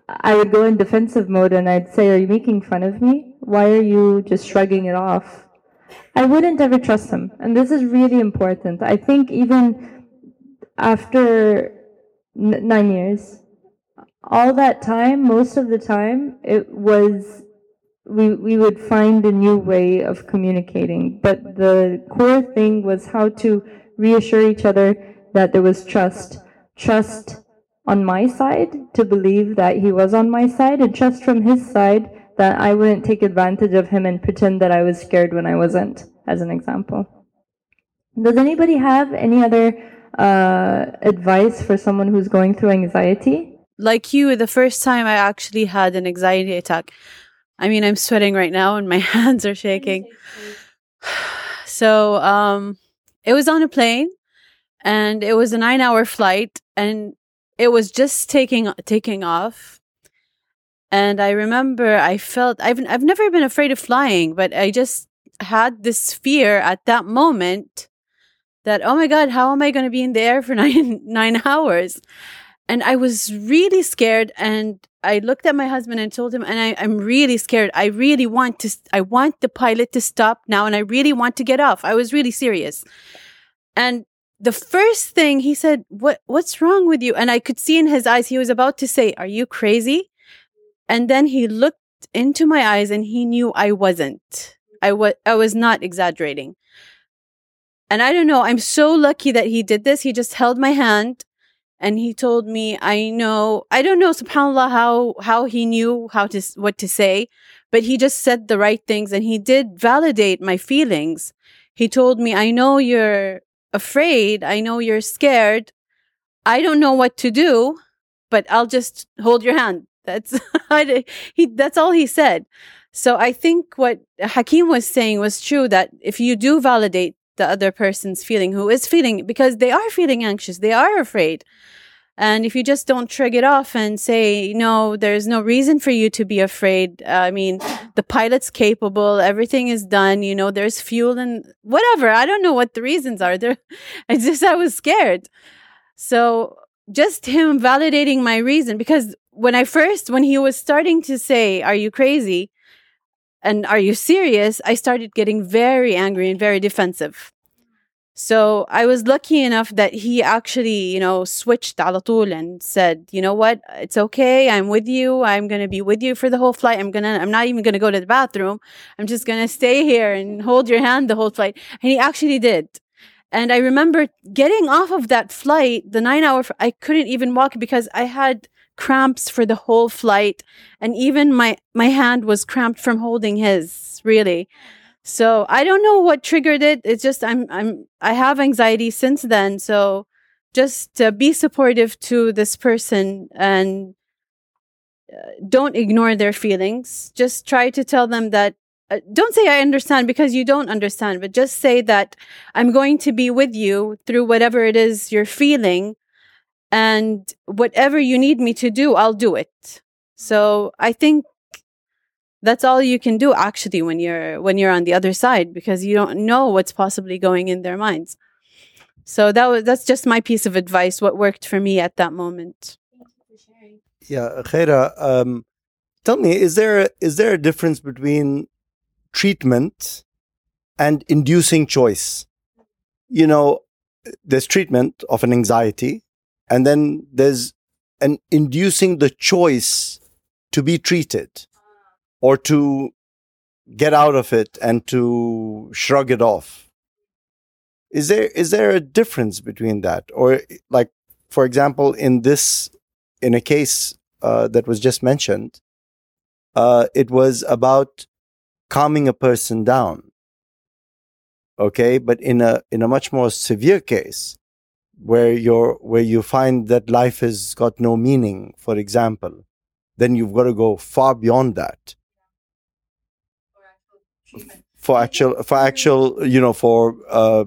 I would go in defensive mode and I'd say, Are you making fun of me? Why are you just shrugging it off? I wouldn't ever trust him. And this is really important. I think even after nine years, all that time, most of the time, it was we we would find a new way of communicating. But the core thing was how to reassure each other that there was trust. Trust on my side to believe that he was on my side and trust from his side that I wouldn't take advantage of him and pretend that I was scared when I wasn't, as an example. Does anybody have any other uh, advice for someone who's going through anxiety? Like you, the first time I actually had an anxiety attack, I mean, I'm sweating right now and my hands are shaking. So, um, it was on a plane and it was a nine hour flight and it was just taking, taking off and I remember I felt I've I've never been afraid of flying, but I just had this fear at that moment that oh my god, how am I going to be in the air for 9 9 hours? And I was really scared and I looked at my husband and told him and I, I'm really scared. I really want to I want the pilot to stop now and I really want to get off. I was really serious. And the first thing he said, "What what's wrong with you?" And I could see in his eyes he was about to say, "Are you crazy?" And then he looked into my eyes and he knew I wasn't. I was I was not exaggerating. And I don't know, I'm so lucky that he did this. He just held my hand and he told me, I know, I don't know, subhanAllah, how, how he knew how to, what to say, but he just said the right things and he did validate my feelings. He told me, I know you're afraid. I know you're scared. I don't know what to do, but I'll just hold your hand. That's he. That's all he said. So I think what Hakim was saying was true. That if you do validate the other person's feeling, who is feeling because they are feeling anxious, they are afraid, and if you just don't shrug it off and say no, there's no reason for you to be afraid. Uh, I mean, the pilot's capable. Everything is done. You know, there's fuel and whatever. I don't know what the reasons are. There, I just I was scared. So just him validating my reason because when I first, when he was starting to say, Are you crazy? And are you serious? I started getting very angry and very defensive. So I was lucky enough that he actually, you know, switched alatul and said, you know what, it's okay. I'm with you. I'm gonna be with you for the whole flight. I'm gonna. I'm not even gonna go to the bathroom. I'm just gonna stay here and hold your hand the whole flight. And he actually did. And I remember getting off of that flight, the nine hour. I couldn't even walk because I had cramps for the whole flight. And even my my hand was cramped from holding his really. So i don't know what triggered it. It's just i'm i'm i have anxiety since then. So just uh, be supportive to this person and uh, don't ignore their feelings. Just try to tell them that uh, don't say I understand because you don't understand, but just say that I'm going to be with you through whatever it is you're feeling and whatever you need me to do i'll do it. So i think that's all you can do actually when you're when you're on the other side because you don't know what's possibly going in their minds. So that was that's just my piece of advice what worked for me at that moment. Yeah Khaira, um, tell me is there is there a difference between treatment and inducing choice? You know there's treatment of an anxiety and then there's an inducing the choice to be treated or to get out of it and to shrug it off. Is there is there a difference between that? Or like for example in this in a case uh, that was just mentioned uh, it was about calming a person down. Okay. But in a, in a much more severe case where you're, where you find that life has got no meaning, for example, then you've got to go far beyond that. For actual for actual you know for uh,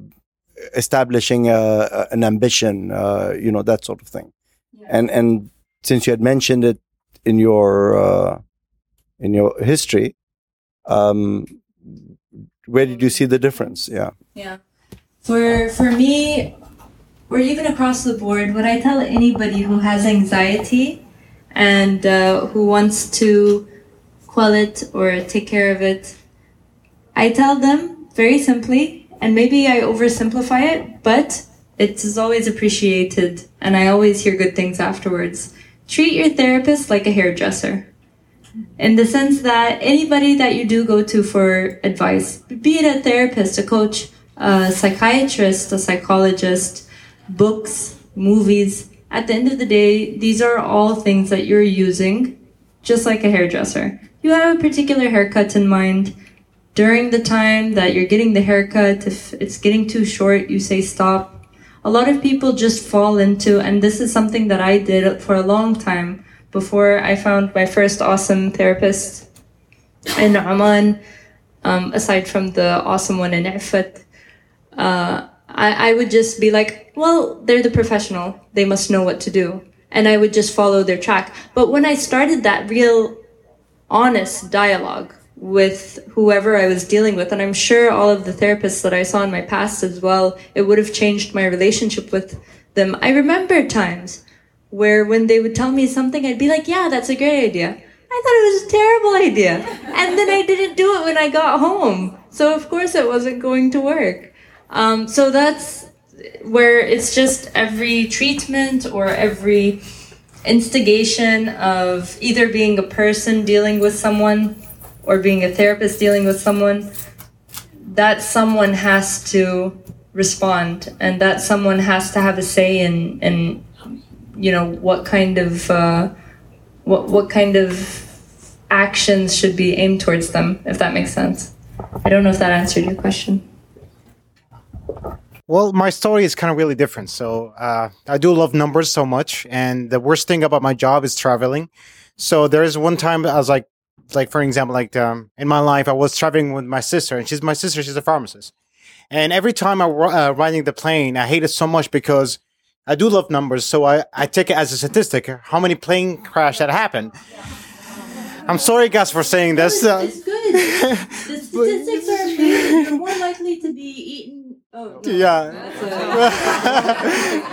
establishing a, an ambition uh, you know that sort of thing. Yeah. and and since you had mentioned it in your uh, in your history um, where did you see the difference? Yeah. Yeah. For for me or even across the board what i tell anybody who has anxiety and uh, who wants to quell it or take care of it I tell them very simply, and maybe I oversimplify it, but it is always appreciated, and I always hear good things afterwards. Treat your therapist like a hairdresser. In the sense that anybody that you do go to for advice, be it a therapist, a coach, a psychiatrist, a psychologist, books, movies, at the end of the day, these are all things that you're using just like a hairdresser. You have a particular haircut in mind during the time that you're getting the haircut, if it's getting too short, you say stop. A lot of people just fall into, and this is something that I did for a long time before I found my first awesome therapist in Oman, um, aside from the awesome one in Ifat. Uh, I, I would just be like, well, they're the professional. They must know what to do. And I would just follow their track. But when I started that real honest dialogue with whoever I was dealing with. And I'm sure all of the therapists that I saw in my past as well, it would have changed my relationship with them. I remember times where when they would tell me something, I'd be like, yeah, that's a great idea. I thought it was a terrible idea. And then I didn't do it when I got home. So of course it wasn't going to work. Um, so that's where it's just every treatment or every instigation of either being a person dealing with someone or being a therapist dealing with someone, that someone has to respond and that someone has to have a say in in you know what kind of uh, what what kind of actions should be aimed towards them if that makes sense. I don't know if that answered your question well my story is kind of really different so uh, i do love numbers so much and the worst thing about my job is traveling so there is one time i was like like for example, like um, in my life, I was traveling with my sister, and she's my sister. She's a pharmacist, and every time I uh, riding the plane, I hate it so much because I do love numbers, so I I take it as a statistic how many plane crash that happened. I'm sorry, guys, for saying this. Uh, it's good. the statistics are amazing. You're more likely to be eaten Oh, no. Yeah. but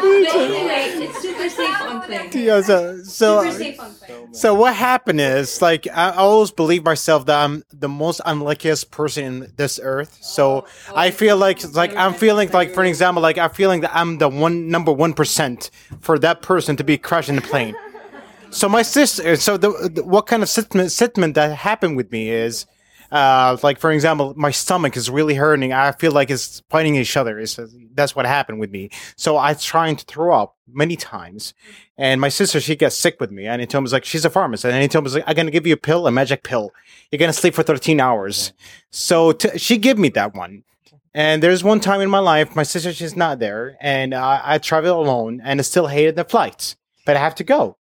anyway, it's super safe on plane. Yeah, so so, super safe on plane. so what happened is like I always believe myself that I'm the most unluckiest person in this earth. So oh, oh I feel like like I'm feeling like for example like I'm feeling that I'm the one number one percent for that person to be crashing the plane. so my sister, so the, the what kind of sentiment, sentiment that happened with me is uh, like for example, my stomach is really hurting. I feel like it's fighting each other. It's, that's what happened with me. So I trying to throw up many times, and my sister she gets sick with me. And he told me like she's a pharmacist, and he told me like I'm gonna give you a pill, a magic pill. You're gonna sleep for 13 hours. So t- she gave me that one. And there's one time in my life, my sister she's not there, and I, I travel alone, and I still hated the flights, but I have to go.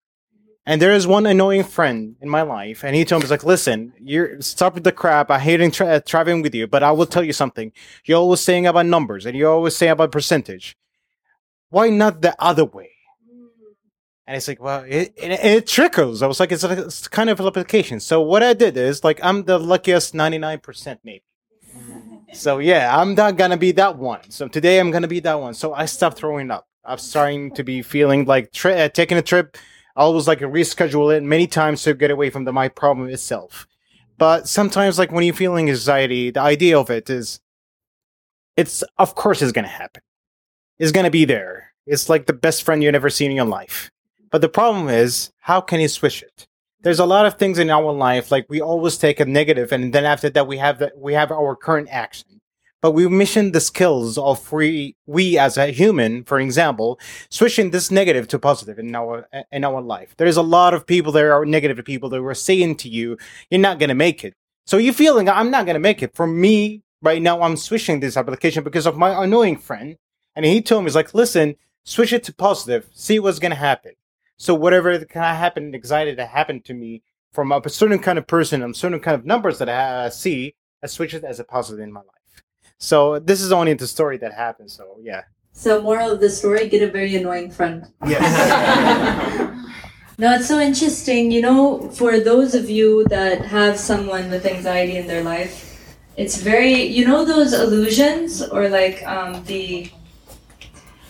And there is one annoying friend in my life, and he told me, "He's like, listen, you're stop with the crap. I hate tra- uh, traveling with you, but I will tell you something. You're always saying about numbers, and you're always saying about percentage. Why not the other way?" And it's like, well, it, it, it trickles. I was like, it's, a, it's kind of an application. So what I did is like, I'm the luckiest 99% maybe. so yeah, I'm not gonna be that one. So today I'm gonna be that one. So I stopped throwing up. I'm starting to be feeling like tri- uh, taking a trip always like reschedule it many times to get away from the my problem itself. But sometimes, like when you're feeling anxiety, the idea of it is, it's of course it's gonna happen. It's gonna be there. It's like the best friend you've ever seen in your life. But the problem is, how can you switch it? There's a lot of things in our life, like we always take a negative, and then after that we have that we have our current action but we mission the skills of free, we as a human, for example, switching this negative to positive in our in our life. There's a lot of people there are negative people that were saying to you, "You're not gonna make it." So you're feeling, "I'm not gonna make it." For me, right now I'm switching this application because of my annoying friend. And he told me, he's like, listen, switch it to positive, see what's going to happen. So whatever kind of happened, anxiety that happened to me from a certain kind of person and certain kind of numbers that I see, I switch it as a positive in my life. So this is only the story that happened. So yeah. So moral of the story: get a very annoying friend. Yes. no, it's so interesting. You know, for those of you that have someone with anxiety in their life, it's very you know those illusions or like um, the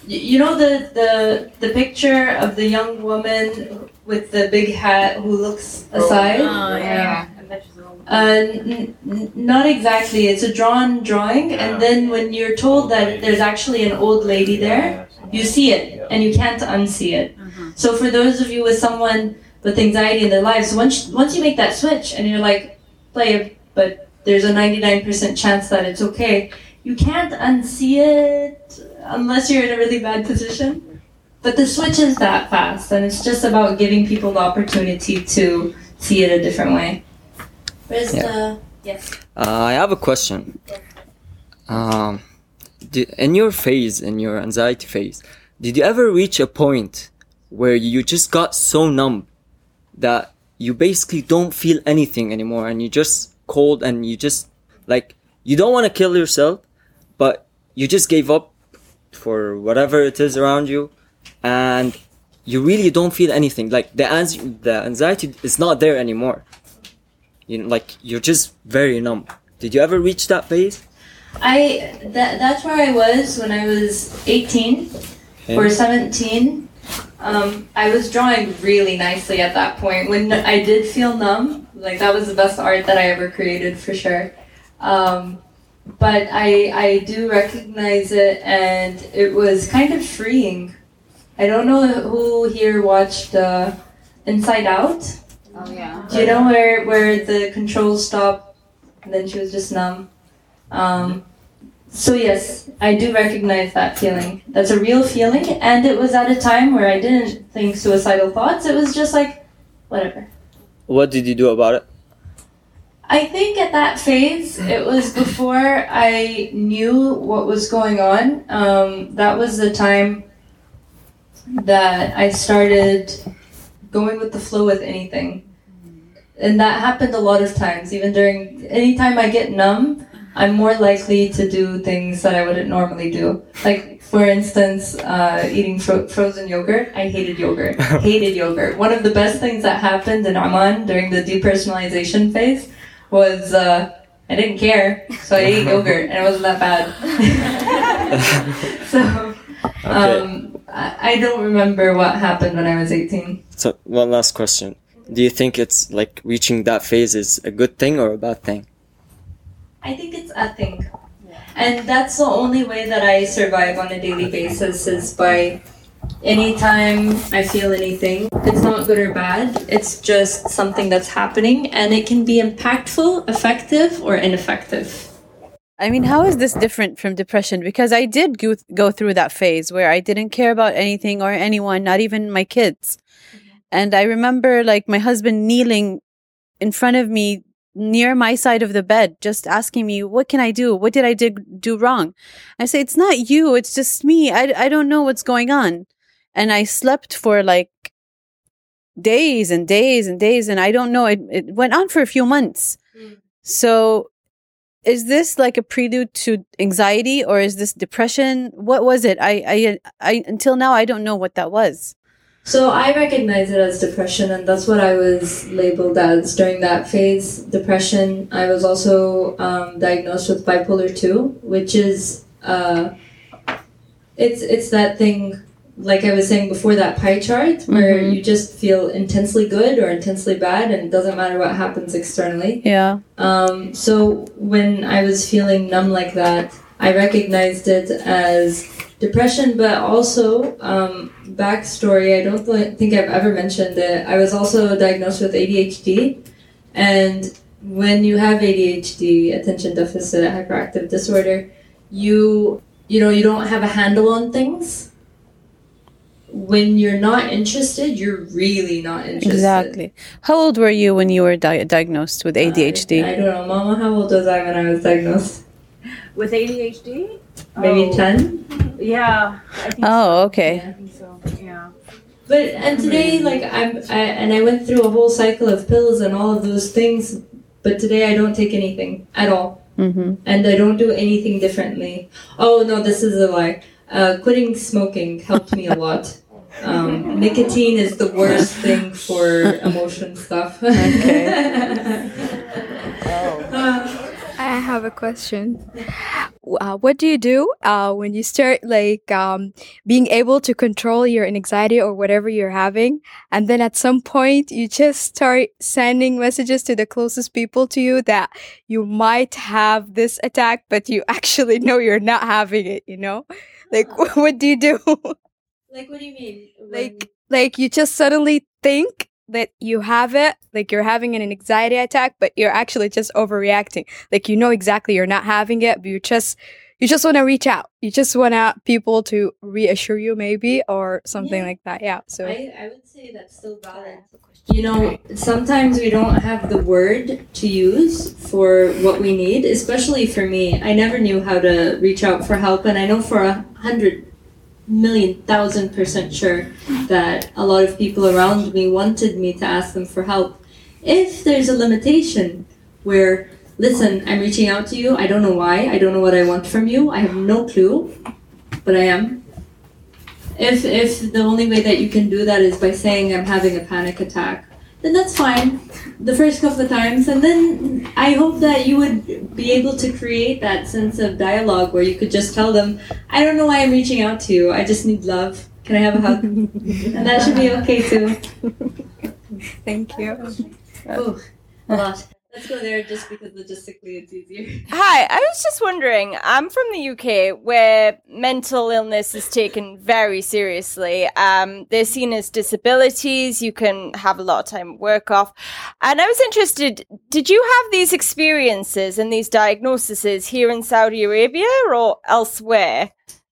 you know the the the picture of the young woman with the big hat who looks aside. Oh yeah. Uh, n- n- not exactly. It's a drawn drawing, and then when you're told that there's actually an old lady there, you see it, and you can't unsee it. So for those of you with someone with anxiety in their lives, once once you make that switch, and you're like, play it, but there's a 99% chance that it's okay. You can't unsee it unless you're in a really bad position. But the switch is that fast, and it's just about giving people the opportunity to see it a different way. Where's Yeah. the yes? Uh, I have a question. Um, di- in your phase, in your anxiety phase, did you ever reach a point where you just got so numb that you basically don't feel anything anymore and you just cold and you just like you don't want to kill yourself, but you just gave up for whatever it is around you, and you really don't feel anything. Like the ans- the anxiety is not there anymore. You know, like you're just very numb. Did you ever reach that phase? I that that's where I was when I was 18 or 17. Um, I was drawing really nicely at that point. When I did feel numb, like that was the best art that I ever created for sure. Um, but I I do recognize it, and it was kind of freeing. I don't know who here watched uh, Inside Out. Oh yeah. Do you know where where the controls stop, and then she was just numb? Um, so yes, I do recognize that feeling. That's a real feeling, and it was at a time where I didn't think suicidal thoughts. It was just like, whatever. What did you do about it? I think at that phase, it was before I knew what was going on. Um, that was the time that I started going with the flow with anything. And that happened a lot of times, even during, anytime I get numb, I'm more likely to do things that I wouldn't normally do. Like, for instance, uh, eating fro- frozen yogurt. I hated yogurt. hated yogurt. One of the best things that happened in Oman during the depersonalization phase was uh, I didn't care, so I ate yogurt, and it wasn't that bad. so um, I, I don't remember what happened when I was 18. So one last question. Do you think it's like reaching that phase is a good thing or a bad thing? I think it's a thing. And that's the only way that I survive on a daily basis is by anytime I feel anything. It's not good or bad, it's just something that's happening and it can be impactful, effective, or ineffective. I mean, how is this different from depression? Because I did go, go through that phase where I didn't care about anything or anyone, not even my kids. And I remember like my husband kneeling in front of me near my side of the bed, just asking me, what can I do? What did I do, do wrong? I say, it's not you. It's just me. I, I don't know what's going on. And I slept for like days and days and days. And I don't know. It, it went on for a few months. Mm. So is this like a prelude to anxiety or is this depression? What was it? I, I, I, until now, I don't know what that was. So I recognize it as depression, and that's what I was labeled as during that phase. Depression. I was also um, diagnosed with bipolar two, which is uh, it's it's that thing like I was saying before that pie chart where Mhm. you just feel intensely good or intensely bad, and it doesn't matter what happens externally. Yeah. Um, so when I was feeling numb like that, I recognized it as depression, but also um, backstory. I don't think I've ever mentioned it. I was also diagnosed with ADHD, and when you have ADHD, attention deficit hyperactive disorder, you you know you don't have a handle on things. When you're not interested, you're really not interested. Exactly. How old were you when you were di- diagnosed with ADHD? I, I don't know, Mama. How old was I when I was diagnosed? With ADHD? Maybe Oh. 10? Yeah. I think Oh, so. okay. Yeah, I think so. Yeah. But and today, like I'm, I, and I went through a whole cycle of pills and all of those things. But today, I don't take anything at all, Mm-hmm. and I don't do anything differently. Oh no, this is a lie. Uh, quitting smoking helped me a lot. Um, nicotine is the worst thing for emotion stuff. I have a question. Uh, what do you do uh, when you start like um, being able to control your anxiety or whatever you're having, and then at some point you just start sending messages to the closest people to you that you might have this attack, but you actually know you're not having it. You know, like what do you do? like, what do you mean? like like you just suddenly think that you have it like you're having an anxiety attack but you're actually just overreacting like you know exactly you're not having it but you just you just want to reach out you just want people to reassure you maybe or something Yeah. like that yeah so I, I would say that's still valid. You know, sometimes we don't have the word to use for what we need, especially for me. I never knew how to reach out for help, and I know for a hundred million thousand percent sure that a lot of people around me wanted me to ask them for help. If there's a limitation where, listen, I'm reaching out to you, I don't know why, I don't know what I want from you, I have no clue, but I am if if the only way that you can do that is by saying I'm having a panic attack, then that's fine. The first couple of times, and then I hope that you would be able to create that sense of dialogue where you could just tell them, I don't know why I'm reaching out to you. I just need love. Can I have a hug? and that should be okay too. thank you Ooh, a lot. Let's go there just because logistically it's easier. Hi, I was just wondering. I'm from the UK, where mental illness is taken very seriously. Um, they're seen as disabilities. You can have a lot of time at work off, and I was interested. Did you have these experiences and these diagnoses here in Saudi Arabia or elsewhere?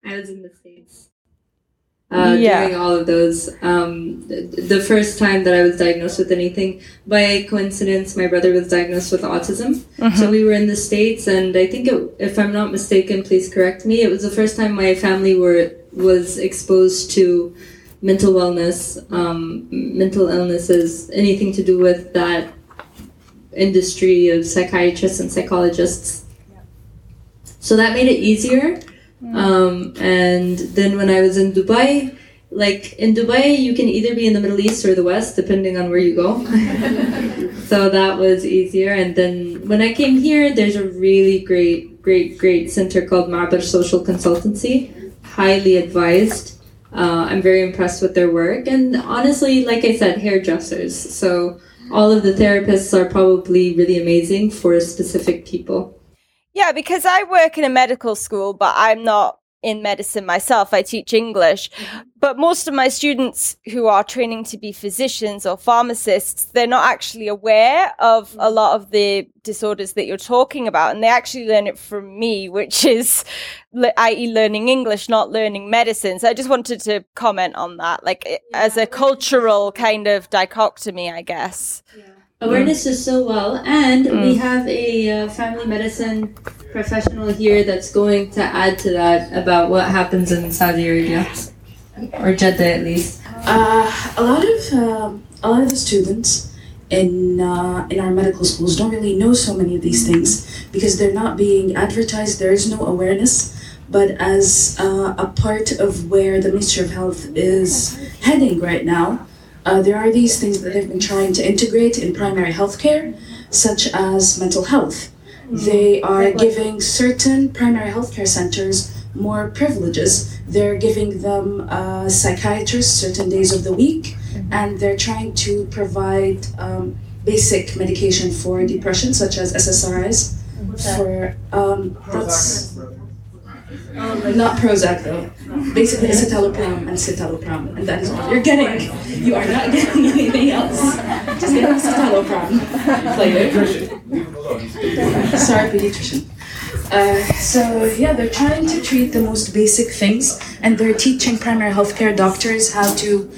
I was in the States. Uh, Yeah. During all of those, um, the first time that I was diagnosed with anything, by coincidence, my brother was diagnosed with autism. So we were in the States, and I think, it, if I'm not mistaken, please correct me. It was the first time my family were was exposed to mental wellness, um, mental illnesses, anything to do with that industry of psychiatrists and psychologists. So that made it easier. Um, and then when I was in Dubai, like in Dubai, you can either be in the Middle East or the West, depending on where you go. so that was easier. And then when I came here, there's a really great, great, great center called Ma'bar Social Consultancy. Highly advised. Uh, I'm very impressed with their work. And honestly, like I said, hairdressers. So all of the therapists are probably really amazing for specific people. Yeah, because I work in a medical school, but I'm not in medicine myself. I teach English. Mm-hmm. But most of my students who are training to be physicians or pharmacists, they're not actually aware of a mm-hmm. lot of the disorders that you're talking about. And they actually learn it from me, which is, i.e., learning English, not learning medicine. So I just wanted to comment on that, like i- as a cultural kind of dichotomy, I guess. Awareness is so well, and we Mm. have a uh, family medicine professional here that's going to add to that about what happens in Saudi Arabia or Jeddah at least. Uh, a lot of um, a lot of the students in uh, in our medical schools don't really know so many of these things because they're not being advertised. There is no awareness. But as uh, a part of where the Ministry of Health is heading right now, uh, there are these things that they've been trying to integrate in primary healthcare, such as mental health. They are giving certain primary healthcare centers more privileges. They're giving them uh, psychiatrists certain days of the week, and they're trying to provide um, basic medication for depression, such as SSRIs. For um, that's not Prozac though. Basically, citalopram and escitalopram, and that is all you're getting. You are not getting anything else. Just getting citalopram. Sorry, pediatrician. Uh, so yeah, they're trying to treat the most basic things, and they're teaching primary healthcare doctors how to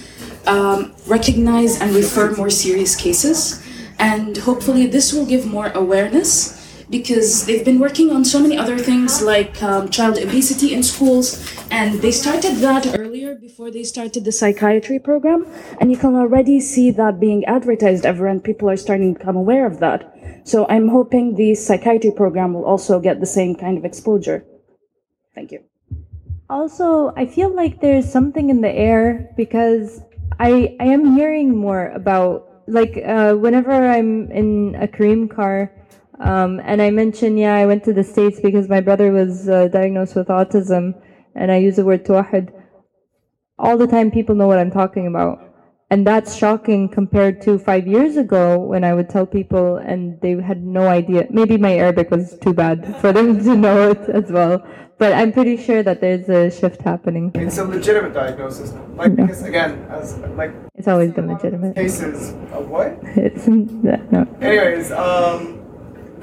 um, recognize and refer more serious cases. And hopefully, this will give more awareness because they've been working on so many other things like um, child obesity in schools, and they started that earlier before they started the psychiatry program. And you can already see that being advertised ever, and people are starting to become aware of that. So I'm hoping the psychiatry program will also get the same kind of exposure. Thank you. Also, I feel like there's something in the air because I I am hearing more about like uh, whenever I'm in a Careem car, um, and I mentioned, yeah I went to the states because my brother was uh, diagnosed with autism, and I use the word tuwahid. All the time, people know what I'm talking about, and that's shocking compared to five years ago when I would tell people and they had no idea. Maybe my Arabic was too bad for them to know it as well but I'm pretty sure that there's a shift happening. It's a legitimate diagnosis, like Yeah. because again, as like It's always been legitimate. cases of what? It's no. Anyways, um,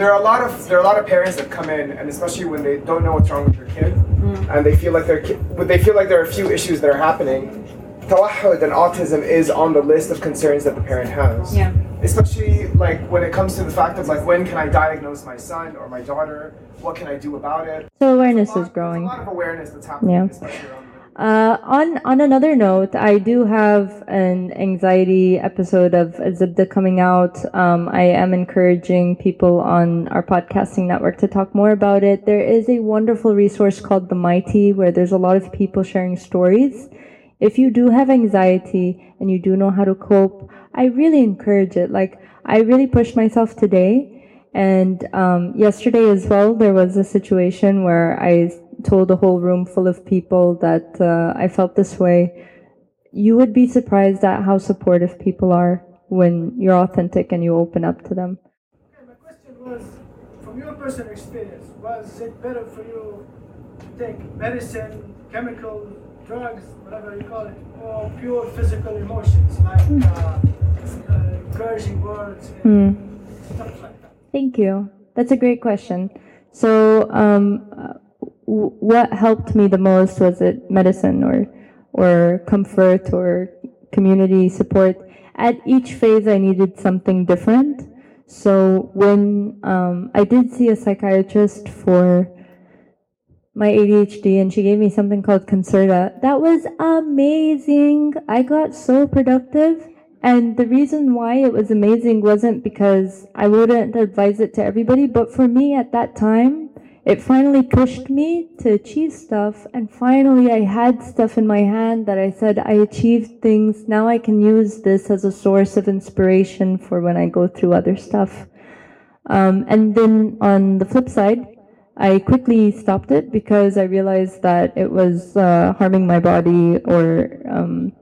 there are a lot of there are a lot of parents that come in, and especially when they don't know what's wrong with their kid, mm. and they feel like their ki- when they feel like there are a few issues that are happening. Tawahud and autism is on the list of concerns that the parent has. Yeah. Especially like when it comes to the fact of like when can I diagnose my son or my daughter? What can I do about it? So awareness is growing. A lot of awareness that's happening. Yeah. Uh, on on another note, I do have an anxiety episode of Zibda coming out. Um, I am encouraging people on our podcasting network to talk more about it. There is a wonderful resource called The Mighty where there's a lot of people sharing stories. If you do have anxiety and you do know how to cope, I really encourage it. Like I really pushed myself today. And um, yesterday as well, there was a situation where I told a whole room full of people that uh, I felt this way. You would be surprised at how supportive people are when you're authentic and you open up to them. Yeah, my question was from your personal experience, was it better for you to take medicine, chemical, drugs, whatever you call it, or pure physical emotions like uh, uh, encouraging words and stuff like that? Thank you. That's a great question. So, um, uh, what helped me the most was it medicine or or comfort or community support. At each phase, I needed something different. So when um, I did see a psychiatrist for my ADHD and she gave me something called Concerta. That was amazing. I got so productive. And the reason why it was amazing wasn't because I wouldn't advise it to everybody, but for me at that time, it finally pushed me to achieve stuff. And finally, I had stuff in my hand that I said, I achieved things. Now I can use this as a source of inspiration for when I go through other stuff. Um, and then on the flip side, I quickly stopped it because I realized that it was uh, harming my body or um,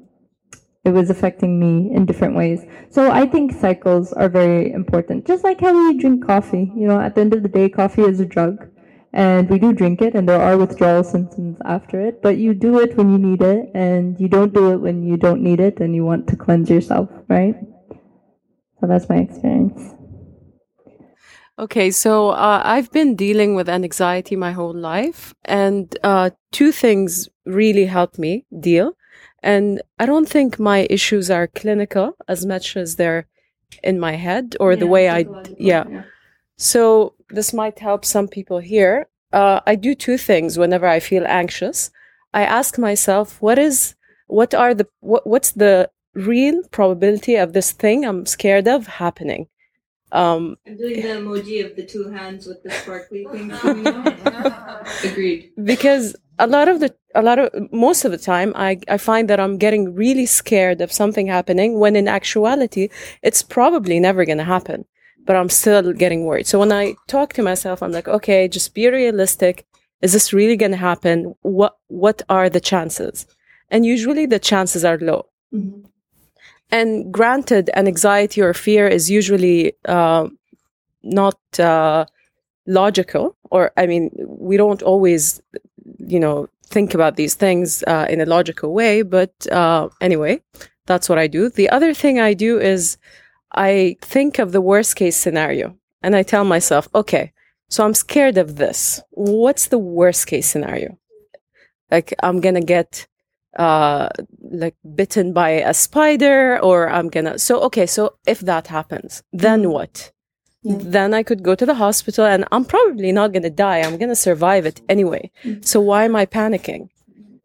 it was affecting me in different ways. So I think cycles are very important. Just like how we drink coffee. You know, at the end of the day, coffee is a drug. And we do drink it, and there are withdrawal symptoms after it, but you do it when you need it, and you don't do it when you don't need it and you want to cleanse yourself, right? So that's my experience. Okay, so uh, I've been dealing with anxiety my whole life, and uh, two things really helped me deal. And I don't think my issues are clinical as much as they're in my head or the way I, yeah. yeah. So this might help some people here. Uh, I do two things whenever I feel anxious. I ask myself, what is, what are the, what, what's the real probability of this thing I'm scared of happening? Um, I'm doing the emoji of the two hands with the sparkly things coming out. Agreed. because a lot of the a lot of most of the time I, I find that i'm getting really scared of something happening when in actuality it's probably never going to happen but i'm still getting worried. So when i talk to myself i'm like okay just be realistic. Is this really going to happen? What what are the chances? And usually the chances are low. And granted an anxiety or fear is usually uh, not uh, logical or i mean we don't always you know think about these things uh, in a logical way but uh, anyway that's what i do. The other thing i do is i think of the worst case scenario and i tell myself okay so i'm scared of this what's the worst case scenario like i'm gonna get uh like bitten by a spider or i'm gonna so okay so if that happens then what then I could go to the hospital and I'm probably not going to die. I'm going to survive it anyway. So why am I panicking?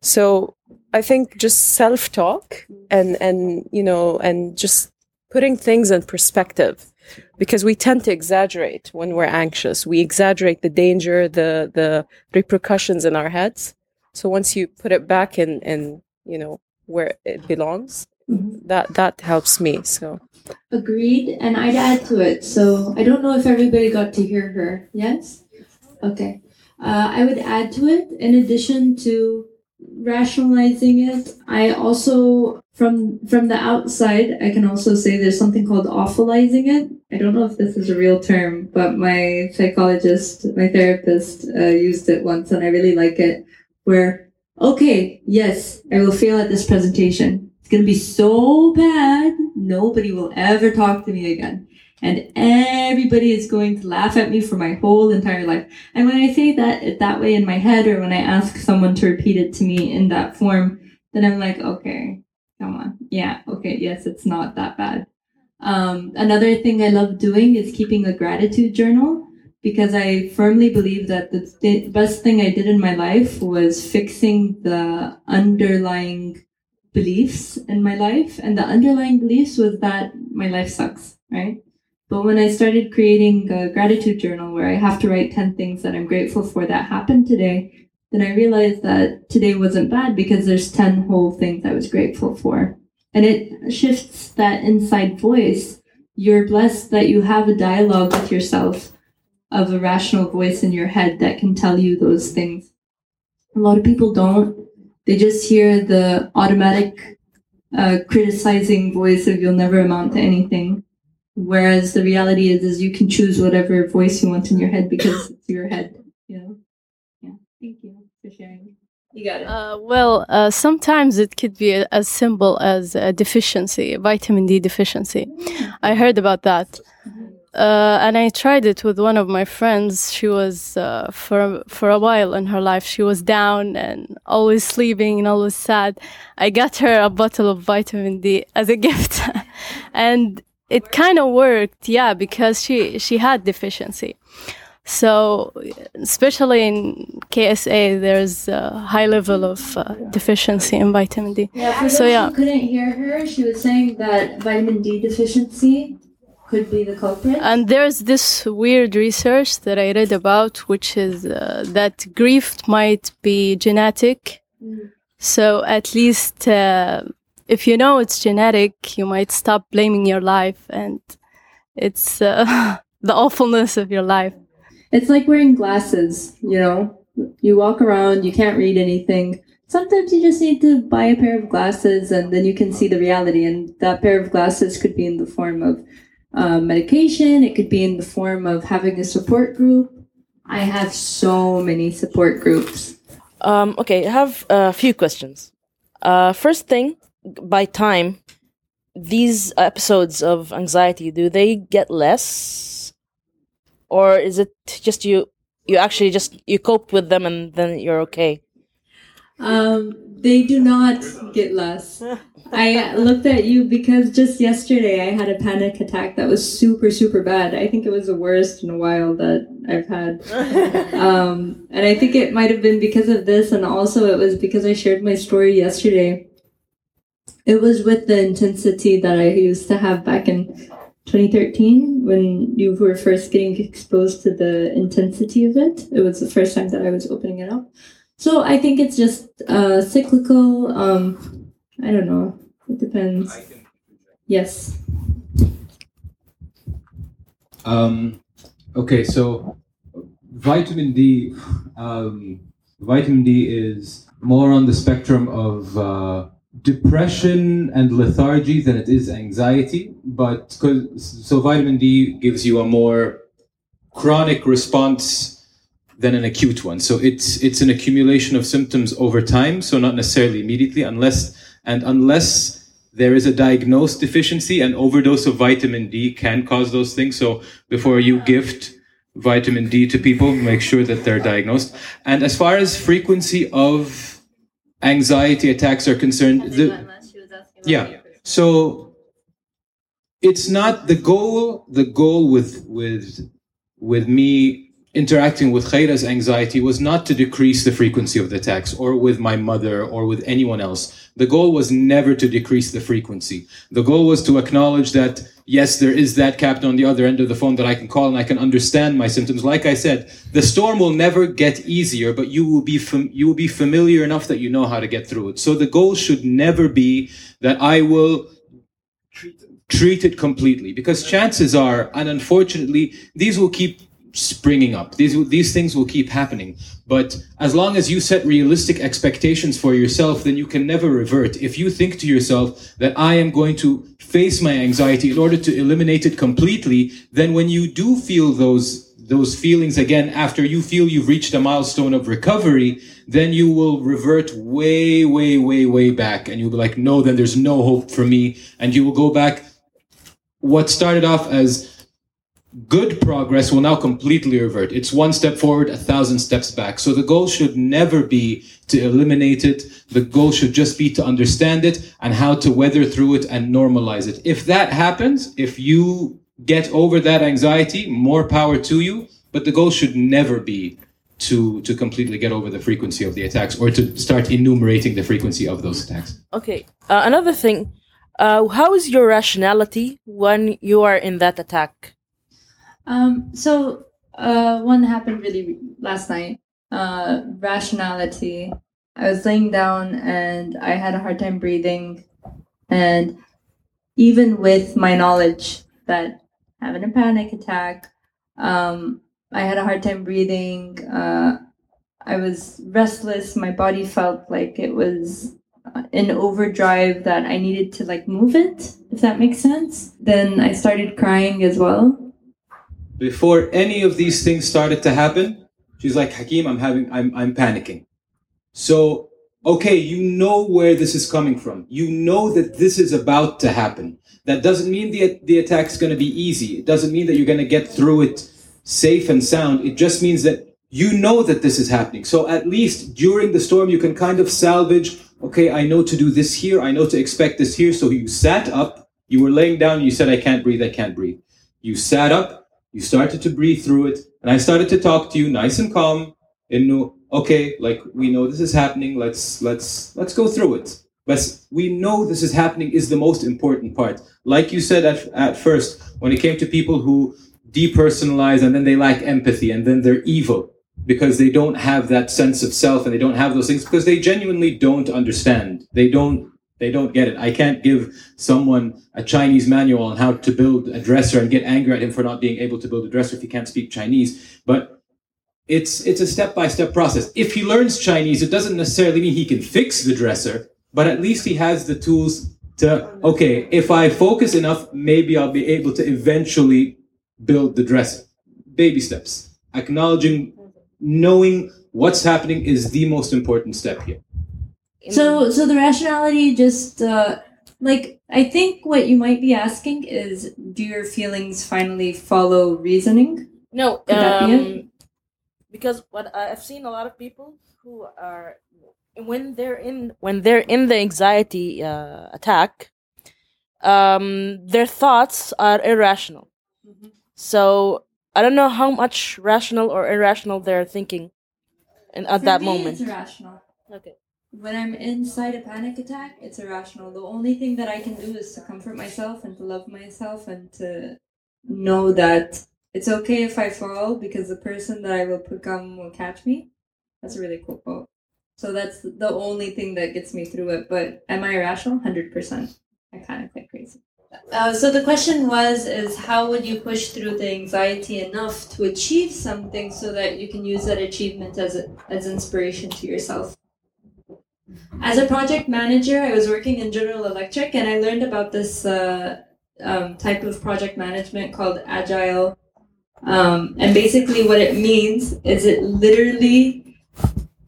So I think just self talk and, and, you know, and just putting things in perspective because we tend to exaggerate when we're anxious. We exaggerate the danger, the, the repercussions in our heads. So once you put it back in, in, you know, where it belongs, that, that helps me. So. Agreed, and I'd add to it. So I don't know if everybody got to hear her. Yes? Okay. Uh, I would add to it, in addition to rationalizing it, I also from from the outside, I can also say there's something called awfulizing it. I don't know if this is a real term, but my psychologist, my therapist, uh, used it once, and I really like it. Where okay, yes, I will fail at this presentation. It's gonna be so bad, nobody will ever talk to me again. And everybody is going to laugh at me for my whole entire life. And when I say that that way in my head, or when I ask someone to repeat it to me in that form, then I'm like, okay, come on. Yeah, okay, yes, it's not that bad. Um, another thing I love doing is keeping a gratitude journal because I firmly believe that the th- best thing I did in my life was fixing the underlying beliefs in my life. And the underlying beliefs was that my life sucks, right? But when I started creating a gratitude journal where I have to write 10 things that I'm grateful for that happened today, then I realized that today wasn't bad because there's 10 whole things I was grateful for. And it shifts that inside voice. You're blessed that you have a dialogue with yourself of a rational voice in your head that can tell you those things. A lot of people don't. They just hear the automatic uh, criticizing voice of you'll never amount to anything. Whereas the reality is, is you can choose whatever voice you want in your head because it's your head. You know. Yeah. Thank you for sharing. You got it. Uh, well, uh, sometimes it could be a- as simple as a deficiency, vitamin D deficiency. I heard about that. Uh, and I tried it with one of my friends. She was uh, for for a while in her life. She was down and always sleeping and always sad. I got her a bottle of vitamin D as a gift, and it kind of worked. Yeah, because she she had deficiency. So, especially in KSA, there's a high level of uh, deficiency in vitamin D. Yeah, so yeah. couldn't hear her, she was saying that vitamin D deficiency could be the culprit. And there's this weird research that I read about, which is uh, that grief might be genetic. Mm. So at least uh, if you know it's genetic, you might stop blaming your life and it's uh, the awfulness of your life. It's like wearing glasses, you know? You walk around, you can't read anything. Sometimes you just need to buy a pair of glasses and then you can see the reality. And that pair of glasses could be in the form of uh, medication, it could be in the form of having a support group. I have so many support groups. Um, okay, I have a few questions. Uh, first thing, by time, these episodes of anxiety do they get less, or is it just you? You actually just you cope with them and then you're okay. Um, they do not get less. I looked at you because just yesterday I had a panic attack that was super, super bad. I think it was the worst in a while that I've had. um, and I think it might have been because of this, and also it was because I shared my story yesterday. It was with the intensity that I used to have back in 2013 when you were first getting exposed to the intensity of it. It was the first time that I was opening it up. So I think it's just uh, cyclical. Um, I don't know. It depends. Yes. Um, okay, so vitamin D, um, vitamin D is more on the spectrum of uh, depression and lethargy than it is anxiety. But so vitamin D gives you a more chronic response than an acute one. So it's it's an accumulation of symptoms over time. So not necessarily immediately, unless and unless there is a diagnosed deficiency, an overdose of vitamin D can cause those things. So before you gift vitamin D to people, make sure that they're diagnosed. And as far as frequency of anxiety attacks are concerned, the, yeah. So it's not the goal. The goal with with with me interacting with Khaira's anxiety was not to decrease the frequency of the attacks or with my mother or with anyone else. The goal was never to decrease the frequency. The goal was to acknowledge that, yes, there is that captain on the other end of the phone that I can call and I can understand my symptoms. Like I said, the storm will never get easier, but you will be, fam- you will be familiar enough that you know how to get through it. So the goal should never be that I will treat it completely because chances are, and unfortunately, these will keep springing up. These these things will keep happening. But as long as you set realistic expectations for yourself, then you can never revert. If you think to yourself that I am going to face my anxiety in order to eliminate it completely, then when you do feel those those feelings again after you feel you've reached a milestone of recovery, then you will revert way, way, way, way back. And you'll be like, no, then there's no hope for me. And you will go back. What started off as good progress will now completely revert. It's one step forward, a thousand steps back. So the goal should never be to eliminate it. The goal should just be to understand it and how to weather through it and normalize it. If that happens, if you get over that anxiety, more power to you. But the goal should never be to to completely get over the frequency of the attacks or to start enumerating the frequency of those attacks. Okay. Uh, another thing, uh, how is your rationality when you are in that attack? Um, so uh, one happened really last night. Uh, rationality. I was laying down and I had a hard time breathing, and even with my knowledge that having a panic attack, um, I had a hard time breathing. Uh, I was restless. My body felt like it was in overdrive that I needed to like move it, if that makes sense. Then I started crying as well before any of these things started to happen, she's like, Hakim, I'm having, I'm, I'm panicking. So, okay, you know where this is coming from. You know that this is about to happen. That doesn't mean the, the attack's going to be easy. It doesn't mean that you're going to get through it safe and sound. It just means that you know that this is happening. So at least during the storm, you can kind of salvage, okay, I know to do this here. I know to expect this here. So you sat up, you were laying down, you said, I can't breathe, I can't breathe. You sat up, you started to breathe through it, and I started to talk to you nice and calm. And no, okay, like we know this is happening. Let's let's let's go through it. But we know this is happening is the most important part. Like you said at, at first, when it came to people who depersonalize and then they lack empathy and then they're evil because they don't have that sense of self and they don't have those things because they genuinely don't understand. They don't they don't get it. I can't give someone a Chinese manual on how to build a dresser and get angry at him for not being able to build a dresser if he can't speak Chinese. But it's it's a step by step process. If he learns Chinese, it doesn't necessarily mean he can fix the dresser, but at least he has the tools to okay, if I focus enough, maybe I'll be able to eventually build the dresser. Baby steps. Acknowledging knowing what's happening is the most important step here. So, so the rationality just uh, like I think what you might be asking is, do your feelings finally follow reasoning? No, Could that be um, because what I've seen a lot of people who are when they're in when they're in the anxiety uh, attack, um, their thoughts are irrational. So I don't know how much rational or irrational they're thinking, and at For that me, moment. it's irrational. Okay. When I'm inside a panic attack, it's irrational. The only thing that I can do is to comfort myself and to love myself and to know that it's okay if I fall because the person that I will become will catch me. That's a really cool quote. So that's the only thing that gets me through it. But am I irrational? Hundred percent. I kind of get crazy. Uh, so the question was: Is how would you push through the anxiety enough to achieve something so that you can use that achievement as a, as inspiration to yourself? As a project manager, I was working in General Electric, and I learned about this uh, um, type of project management called Agile. Um, and basically, what it means is it literally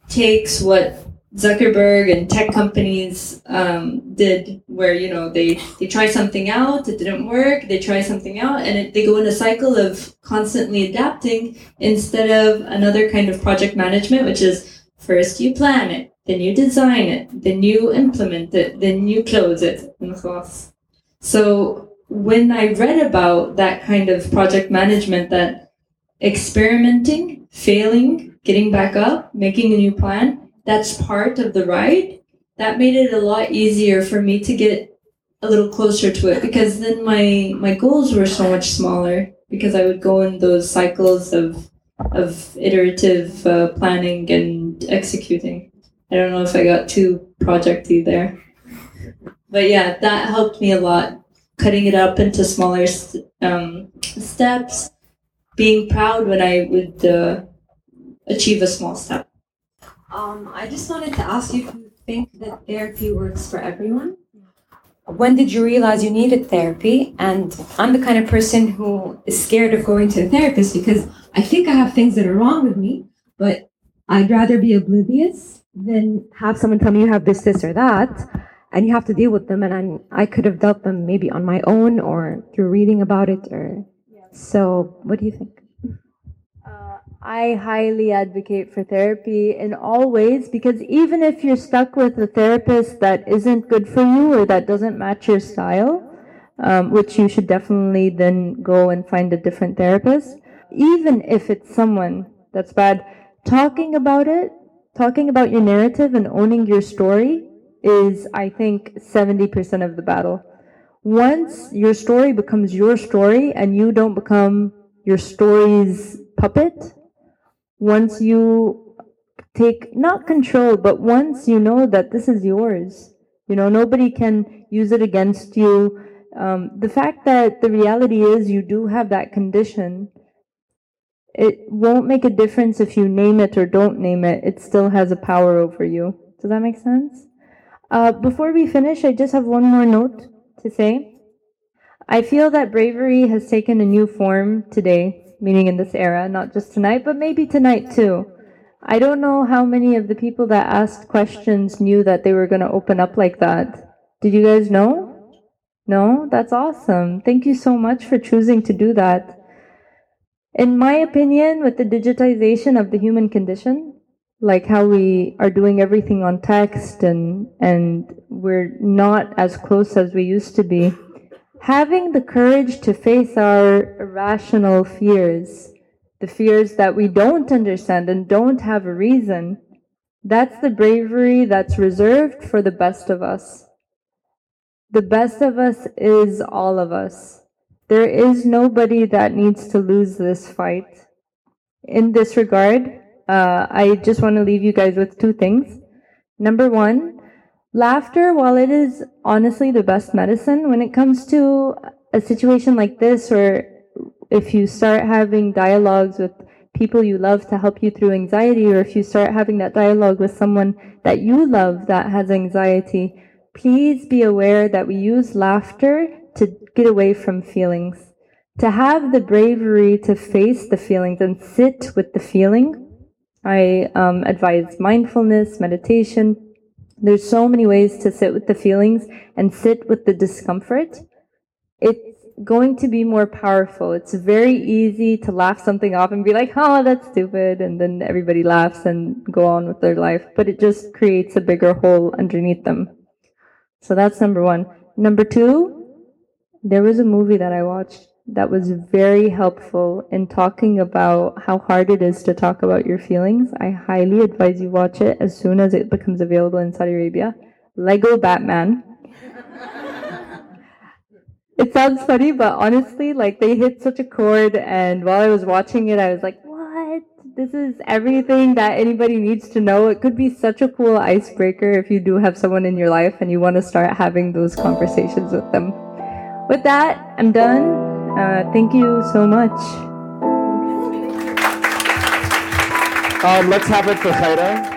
takes what Zuckerberg and tech companies um, did, where you know they they try something out, it didn't work, they try something out, and it, they go in a cycle of constantly adapting instead of another kind of project management, which is first you plan it, then you design it, then you implement it, then you close it, and خلاص. So when I read about that kind of project management, that experimenting, failing, getting back up, making a new plan, that's part of the ride. That made it a lot easier for me to get a little closer to it because then my my goals were so much smaller because I would go in those cycles of of iterative uh, planning and executing. I don't know if I got too projecty there, but yeah, that helped me a lot. Cutting it up into smaller um, steps, being proud when I would uh, achieve a small step. Um, I just wanted to ask you if you think that therapy works for everyone. When did you realize you needed therapy? And I'm the kind of person who is scared of going to a therapist because I think I have things that are wrong with me, but I'd rather be oblivious than have someone tell me you have this, this, or that, and you have to deal with them. And I'm, I could have dealt them maybe on my own or through reading about it. Or so, what do you think? I highly advocate for therapy in all ways because even if you're stuck with a therapist that isn't good for you or that doesn't match your style, um, which you should definitely then go and find a different therapist, even if it's someone that's bad, talking about it, talking about your narrative and owning your story is, I think, 70% of the battle. Once your story becomes your story and you don't become your story's puppet, once you take not control but once you know that this is yours you know nobody can use it against you um, the fact that the reality is you do have that condition it won't make a difference if you name it or don't name it it still has a power over you does that make sense uh, before we finish i just have one more note to say i feel that bravery has taken a new form today meaning in this era, not just tonight, but maybe tonight too. I don't know how many of the people that asked questions knew that they were going to open up like that. Did you guys know? No? That's awesome. Thank you so much for choosing to do that. In my opinion, with the digitization of the human condition, like how we are doing everything on text and and we're not as close as we used to be having the courage to face our irrational fears, the fears that we don't understand and don't have a reason, that's the bravery that's reserved for the best of us. The best of us is all of us. There is nobody that needs to lose this fight. In this regard, uh, I just want to leave you guys with two things. Number one, Laughter, while it is honestly the best medicine, when it comes to a situation like this, or if you start having dialogues with people you love to help you through anxiety, or if you start having that dialogue with someone that you love that has anxiety, please be aware that we use laughter get away from feelings. To have the bravery to face the feelings and sit with the feeling. I um, advise mindfulness, meditation, there's so many ways to sit with the feelings and sit with the discomfort. It's going to be more powerful. It's very easy to laugh something off and be like, oh, that's stupid. And then everybody laughs and go on with their life. But it just creates a bigger hole underneath them. So that's number one. Number two, there was a movie that I watched that was very helpful in talking about how hard it is to talk about your feelings. I highly advise you watch it as soon as it becomes available in Saudi Arabia. Lego Batman. it sounds funny, but honestly, like they hit such a chord and while I was watching it, I was like, what? This is everything that anybody needs to know. It could be such a cool icebreaker if you do have someone in your life and you want to start having those conversations with them. With that, I'm done. Uh, thank you so much. Um, let's have it for Khaira.